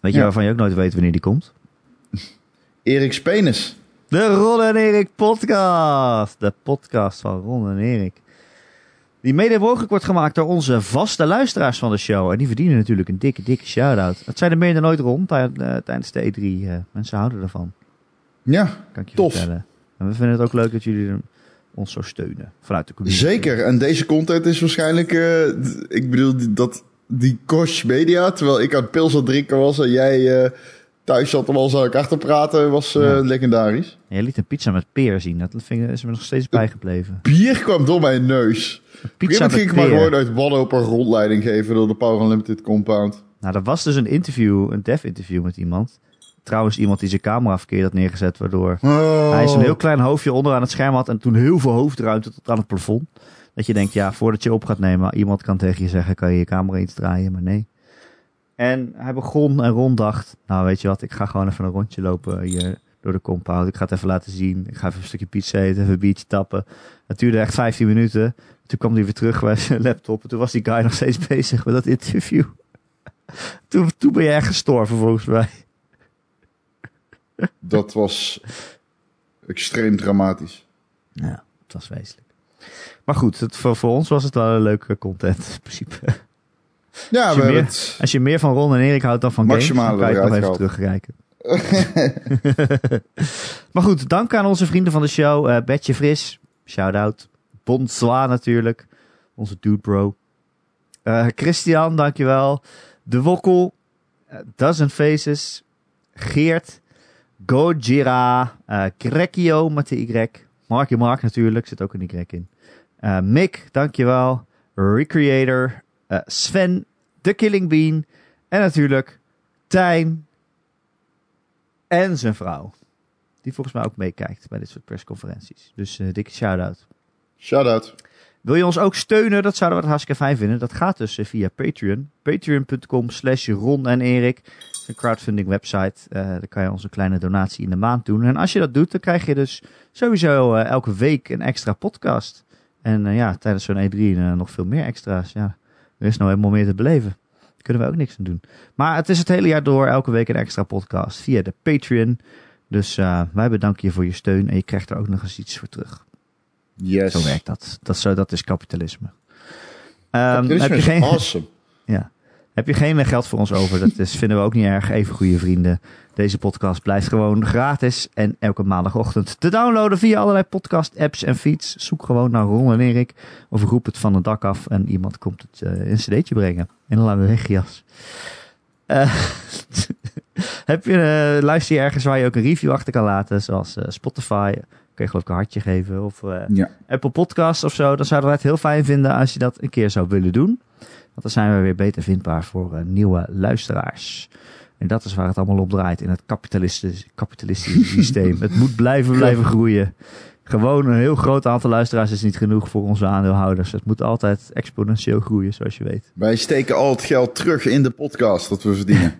Weet je Ja. waarvan je ook nooit weet wanneer die komt? Erik Spenis. De Ron en Erik podcast. De podcast van Ron en Erik. Die mede mogelijk wordt gemaakt door onze vaste luisteraars van de show. En die verdienen natuurlijk een dikke, dikke shout-out. Het zijn er meer dan ooit rond tijdens de E3. eh, mensen houden ervan, Ja, kan ik je Tof. vertellen. En we vinden het ook leuk dat jullie ons zo steunen. Vanuit de community. zeker. En deze content is waarschijnlijk, eh, ik bedoel, dat, die Kosh Media, terwijl ik aan het pils aan het drinken was en jij eh, thuis zat om al zo achter praten, was Ja. legendarisch. En je liet een pizza met peer zien. Dat vind ik- is me nog steeds bijgebleven. Bier kwam door mijn neus. Een Pizza met ging ik maar gewoon uit wanhoop een rondleiding geven door de Power Unlimited compound. Nou, er was dus een interview, een dev-interview met iemand. Trouwens, iemand die zijn camera verkeerd had neergezet, waardoor Oh. hij zo'n heel klein hoofdje onderaan het scherm had en toen heel veel hoofdruimte tot aan het plafond. Dat je denkt, ja, voordat je op gaat nemen, iemand kan tegen je zeggen, kan je je camera iets draaien, maar nee. En hij begon en Ron dacht, nou weet je wat, ik ga gewoon even een rondje lopen hier door de compound. Ik ga het even laten zien. Ik ga even een stukje pizza eten, even een biertje tappen. Het duurde echt 15 minuten. Toen kwam hij weer terug bij zijn laptop en toen was die guy nog steeds bezig met dat interview. Toen, toen ben je echt gestorven volgens mij. Dat was extreem dramatisch. Ja, het was wezenlijk. Maar goed, het, voor, voor ons was het wel een leuke content in principe. Ja, Als je meer- het. Als je meer van Ron en Erik houdt dan van Maximale games, dan kan je nog even terugkijken. maar goed, dank aan onze vrienden van de show. eh Betje Fris, shout-out. Bonsoir natuurlijk, onze dude bro. Eh, Christian, dankjewel. De Wokkel, eh, Dozen Faces, Geert, Gojira, eh Grekio met de Y. Marky Mark natuurlijk, zit ook een Y in. Mick, dankjewel. Recreator, eh, Sven, The Killing Bean en natuurlijk Tijn en zijn vrouw. Die volgens mij ook meekijkt bij dit soort persconferenties. Dus eh, dikke shout-out. Shout-out. Wil je ons ook steunen? Dat zouden we het hartstikke fijn vinden. Dat gaat dus eh, via Patreon. Patreon.com slash Ron en Erik. een crowdfunding website. Uh, daar kan je onze kleine donatie in de maand doen. En als je dat doet, dan krijg je dus sowieso uh, elke week een extra podcast. En uh, ja, tijdens zo'n E3 nog veel meer extra's. Ja, er is nou helemaal meer te beleven. Daar kunnen we ook niks aan doen. Maar het is het hele jaar door elke week een extra podcast via de Patreon. Dus wij bedanken je voor je steun en je krijgt er ook nog eens iets voor terug. Yes. Zo werkt dat. Dat, zo, dat is kapitalisme. Um, heb je geen, awesome. Ja. Heb je geen geld voor ons over, dat is, vinden we ook niet erg. Even goede vrienden. Deze podcast blijft gewoon gratis en elke maandagochtend te downloaden via allerlei podcast apps en feeds. Zoek gewoon naar Ron en Erik of roep het van het dak af en iemand komt het uh, in een cd'tje brengen. In een lange regenjas. Uh, heb je, uh, luister je ergens waar je ook een review achter kan laten, zoals Spotify, kun je geloof ik een hartje geven. Of uh, ja. Apple Podcast of zo. Dan zouden we het heel fijn vinden als je dat een keer zou willen doen. Want dan zijn we weer beter vindbaar voor uh, nieuwe luisteraars. En dat is waar het allemaal op draait in het kapitalistische, kapitalistische systeem. Het moet blijven, blijven groeien. Gewoon een heel groot aantal luisteraars is niet genoeg voor onze aandeelhouders. Het moet altijd exponentieel groeien, zoals je weet. Wij steken al het geld terug in de podcast dat we verdienen.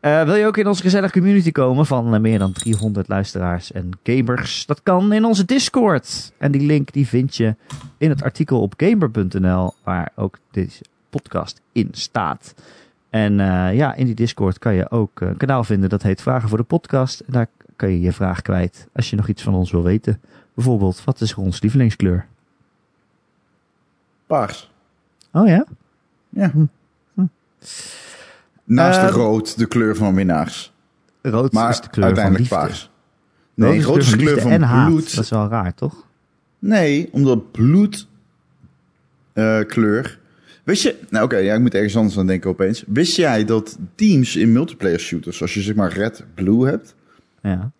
Uh, wil je ook in onze gezellige community komen van uh, meer dan 300 luisteraars en gamers? Dat kan in onze Discord. En die link die vind je in het artikel op gamer.nl, waar ook deze podcast in staat. En uh, ja, in die Discord kan je ook een kanaal vinden dat heet Vragen voor de Podcast. En daar kan je je vraag kwijt als je nog iets van ons wil weten. Bijvoorbeeld, wat is ons lievelingskleur? Paars. Oh ja? Ja. Hm. Hm. Naast uh, rood de kleur van winnaars. Rood maar is de kleur uiteindelijk van paars. Nee, rood is de kleur van, bloed. Dat is wel raar, toch? Nee, omdat bloed uh, kleur. Wist je, nou oké, okay, ja, ik moet ergens anders aan denken opeens. Wist jij dat teams in multiplayer shooters, als je zeg maar red-blue hebt, ja.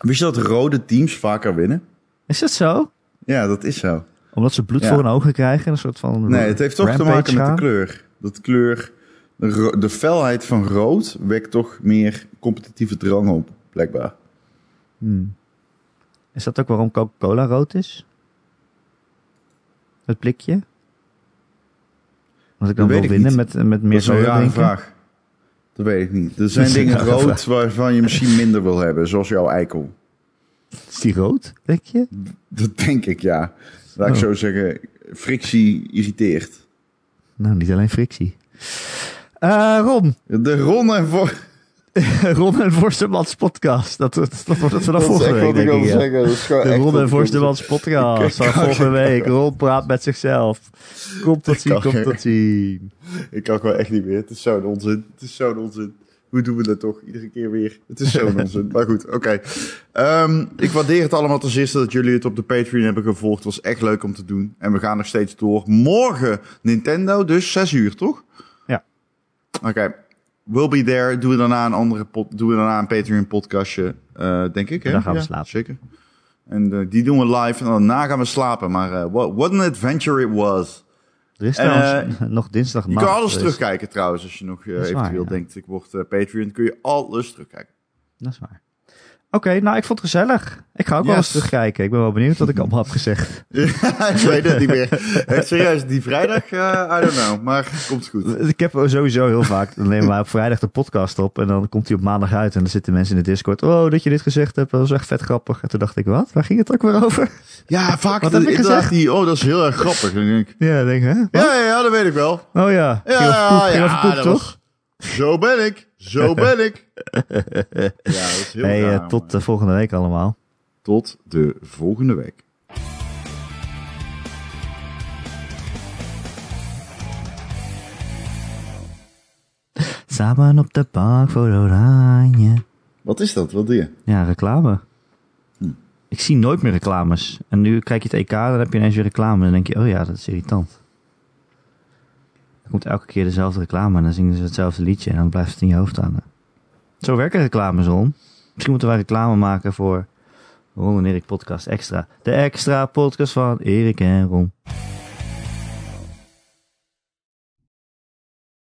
wist je dat rode teams vaker winnen? Is dat zo? Ja, dat is zo. Omdat ze bloed Ja. voor hun ogen krijgen, een soort van. Nee, het heeft toch te maken met de kleur. Dat kleur, de felheid van rood wekt toch meer competitieve drang op, blijkbaar. Hmm. Is dat ook waarom Coca-Cola rood is? Het blikje? Als ik dan Dat ik winnen met, met Dat meer rare drinken? vraag. Dat weet ik niet. Er zijn dingen rood vraag. waarvan je misschien minder wil hebben, zoals jouw eikel. Is die rood, denk je? Dat denk ik, ja. Laat ik Oh. zo zeggen, frictie irriteert. Nou, niet alleen frictie. Eh Ron. De Ron en voor... Ron en Forstemans podcast. Dat, dat, dat wordt het vanaf volgende week, wat ik denk ja. De Ron en Forstemans podcast Ik van kan volgende week. Ron praat met zichzelf. Komt tot zien, komt tot zien. Ik kan gewoon echt niet meer. Het is zo'n onzin. Het is zo'n onzin. Hoe doen we dat toch? Iedere keer weer. Het is zo'n onzin. Maar goed, oké. Ehm, ik waardeer het allemaal ten zeerste dat jullie het op de Patreon hebben gevolgd. Het was echt leuk om te doen. En we gaan nog steeds door. Morgen Nintendo, dus 6 uur, toch? Ja. Oké. We'll be there. Doen we daarna een andere pod, doen we daarna een Patreon podcastje, eh, denk ik. Hè? Dan gaan we Ja, slapen. Zeker. En eh, die doen we live en daarna gaan we slapen. Maar eh, what, what an adventure it was. Er is trouwens nog dinsdag Je kan alles terugkijken trouwens, als je nog waar, eventueel ja. denkt, ik word Patreon, kun je alles terugkijken. Dat is waar. Oké, nou, ik vond het gezellig. Ik ga ook wel eens terugkijken. Ik ben wel benieuwd wat ik allemaal heb gezegd. ik weet het niet meer. Echt serieus, die vrijdag, eh, I don't know, maar komt goed. Ik heb sowieso heel vaak, dan nemen wij op vrijdag de podcast op en dan komt hij op maandag uit en dan zitten mensen in de Discord. Oh, dat je dit gezegd hebt, dat was echt vet grappig. En toen dacht ik, wat? Waar ging het ook weer over? Ja, vaak Wat heb ik gezegd? die, oh dat is heel erg grappig. En denk ik, Ja, denk, hè? Ja, ja, ja, dat weet ik wel. Oh ja, Ja, poep dat toch? was- zo ben ik, zo ben ik. ja, dat is heel Hey, eh, tot maar- eh, volgende week allemaal. tot de volgende week. Samen op de bank voor Oranje. Wat is dat? Wat doe je? Ja, reclame. Hm. Ik zie nooit meer reclames. En nu kijk je het EK, dan heb je ineens weer reclame. En dan denk je, oh ja, dat is irritant. Komt elke keer dezelfde reclame en dan zingen ze hetzelfde liedje. En dan blijft het in je hoofd hangen. Zo werken reclames, Ron. Misschien moeten wij reclame maken voor Ron en Erik Podcast Extra. De extra podcast van Erik en Ron.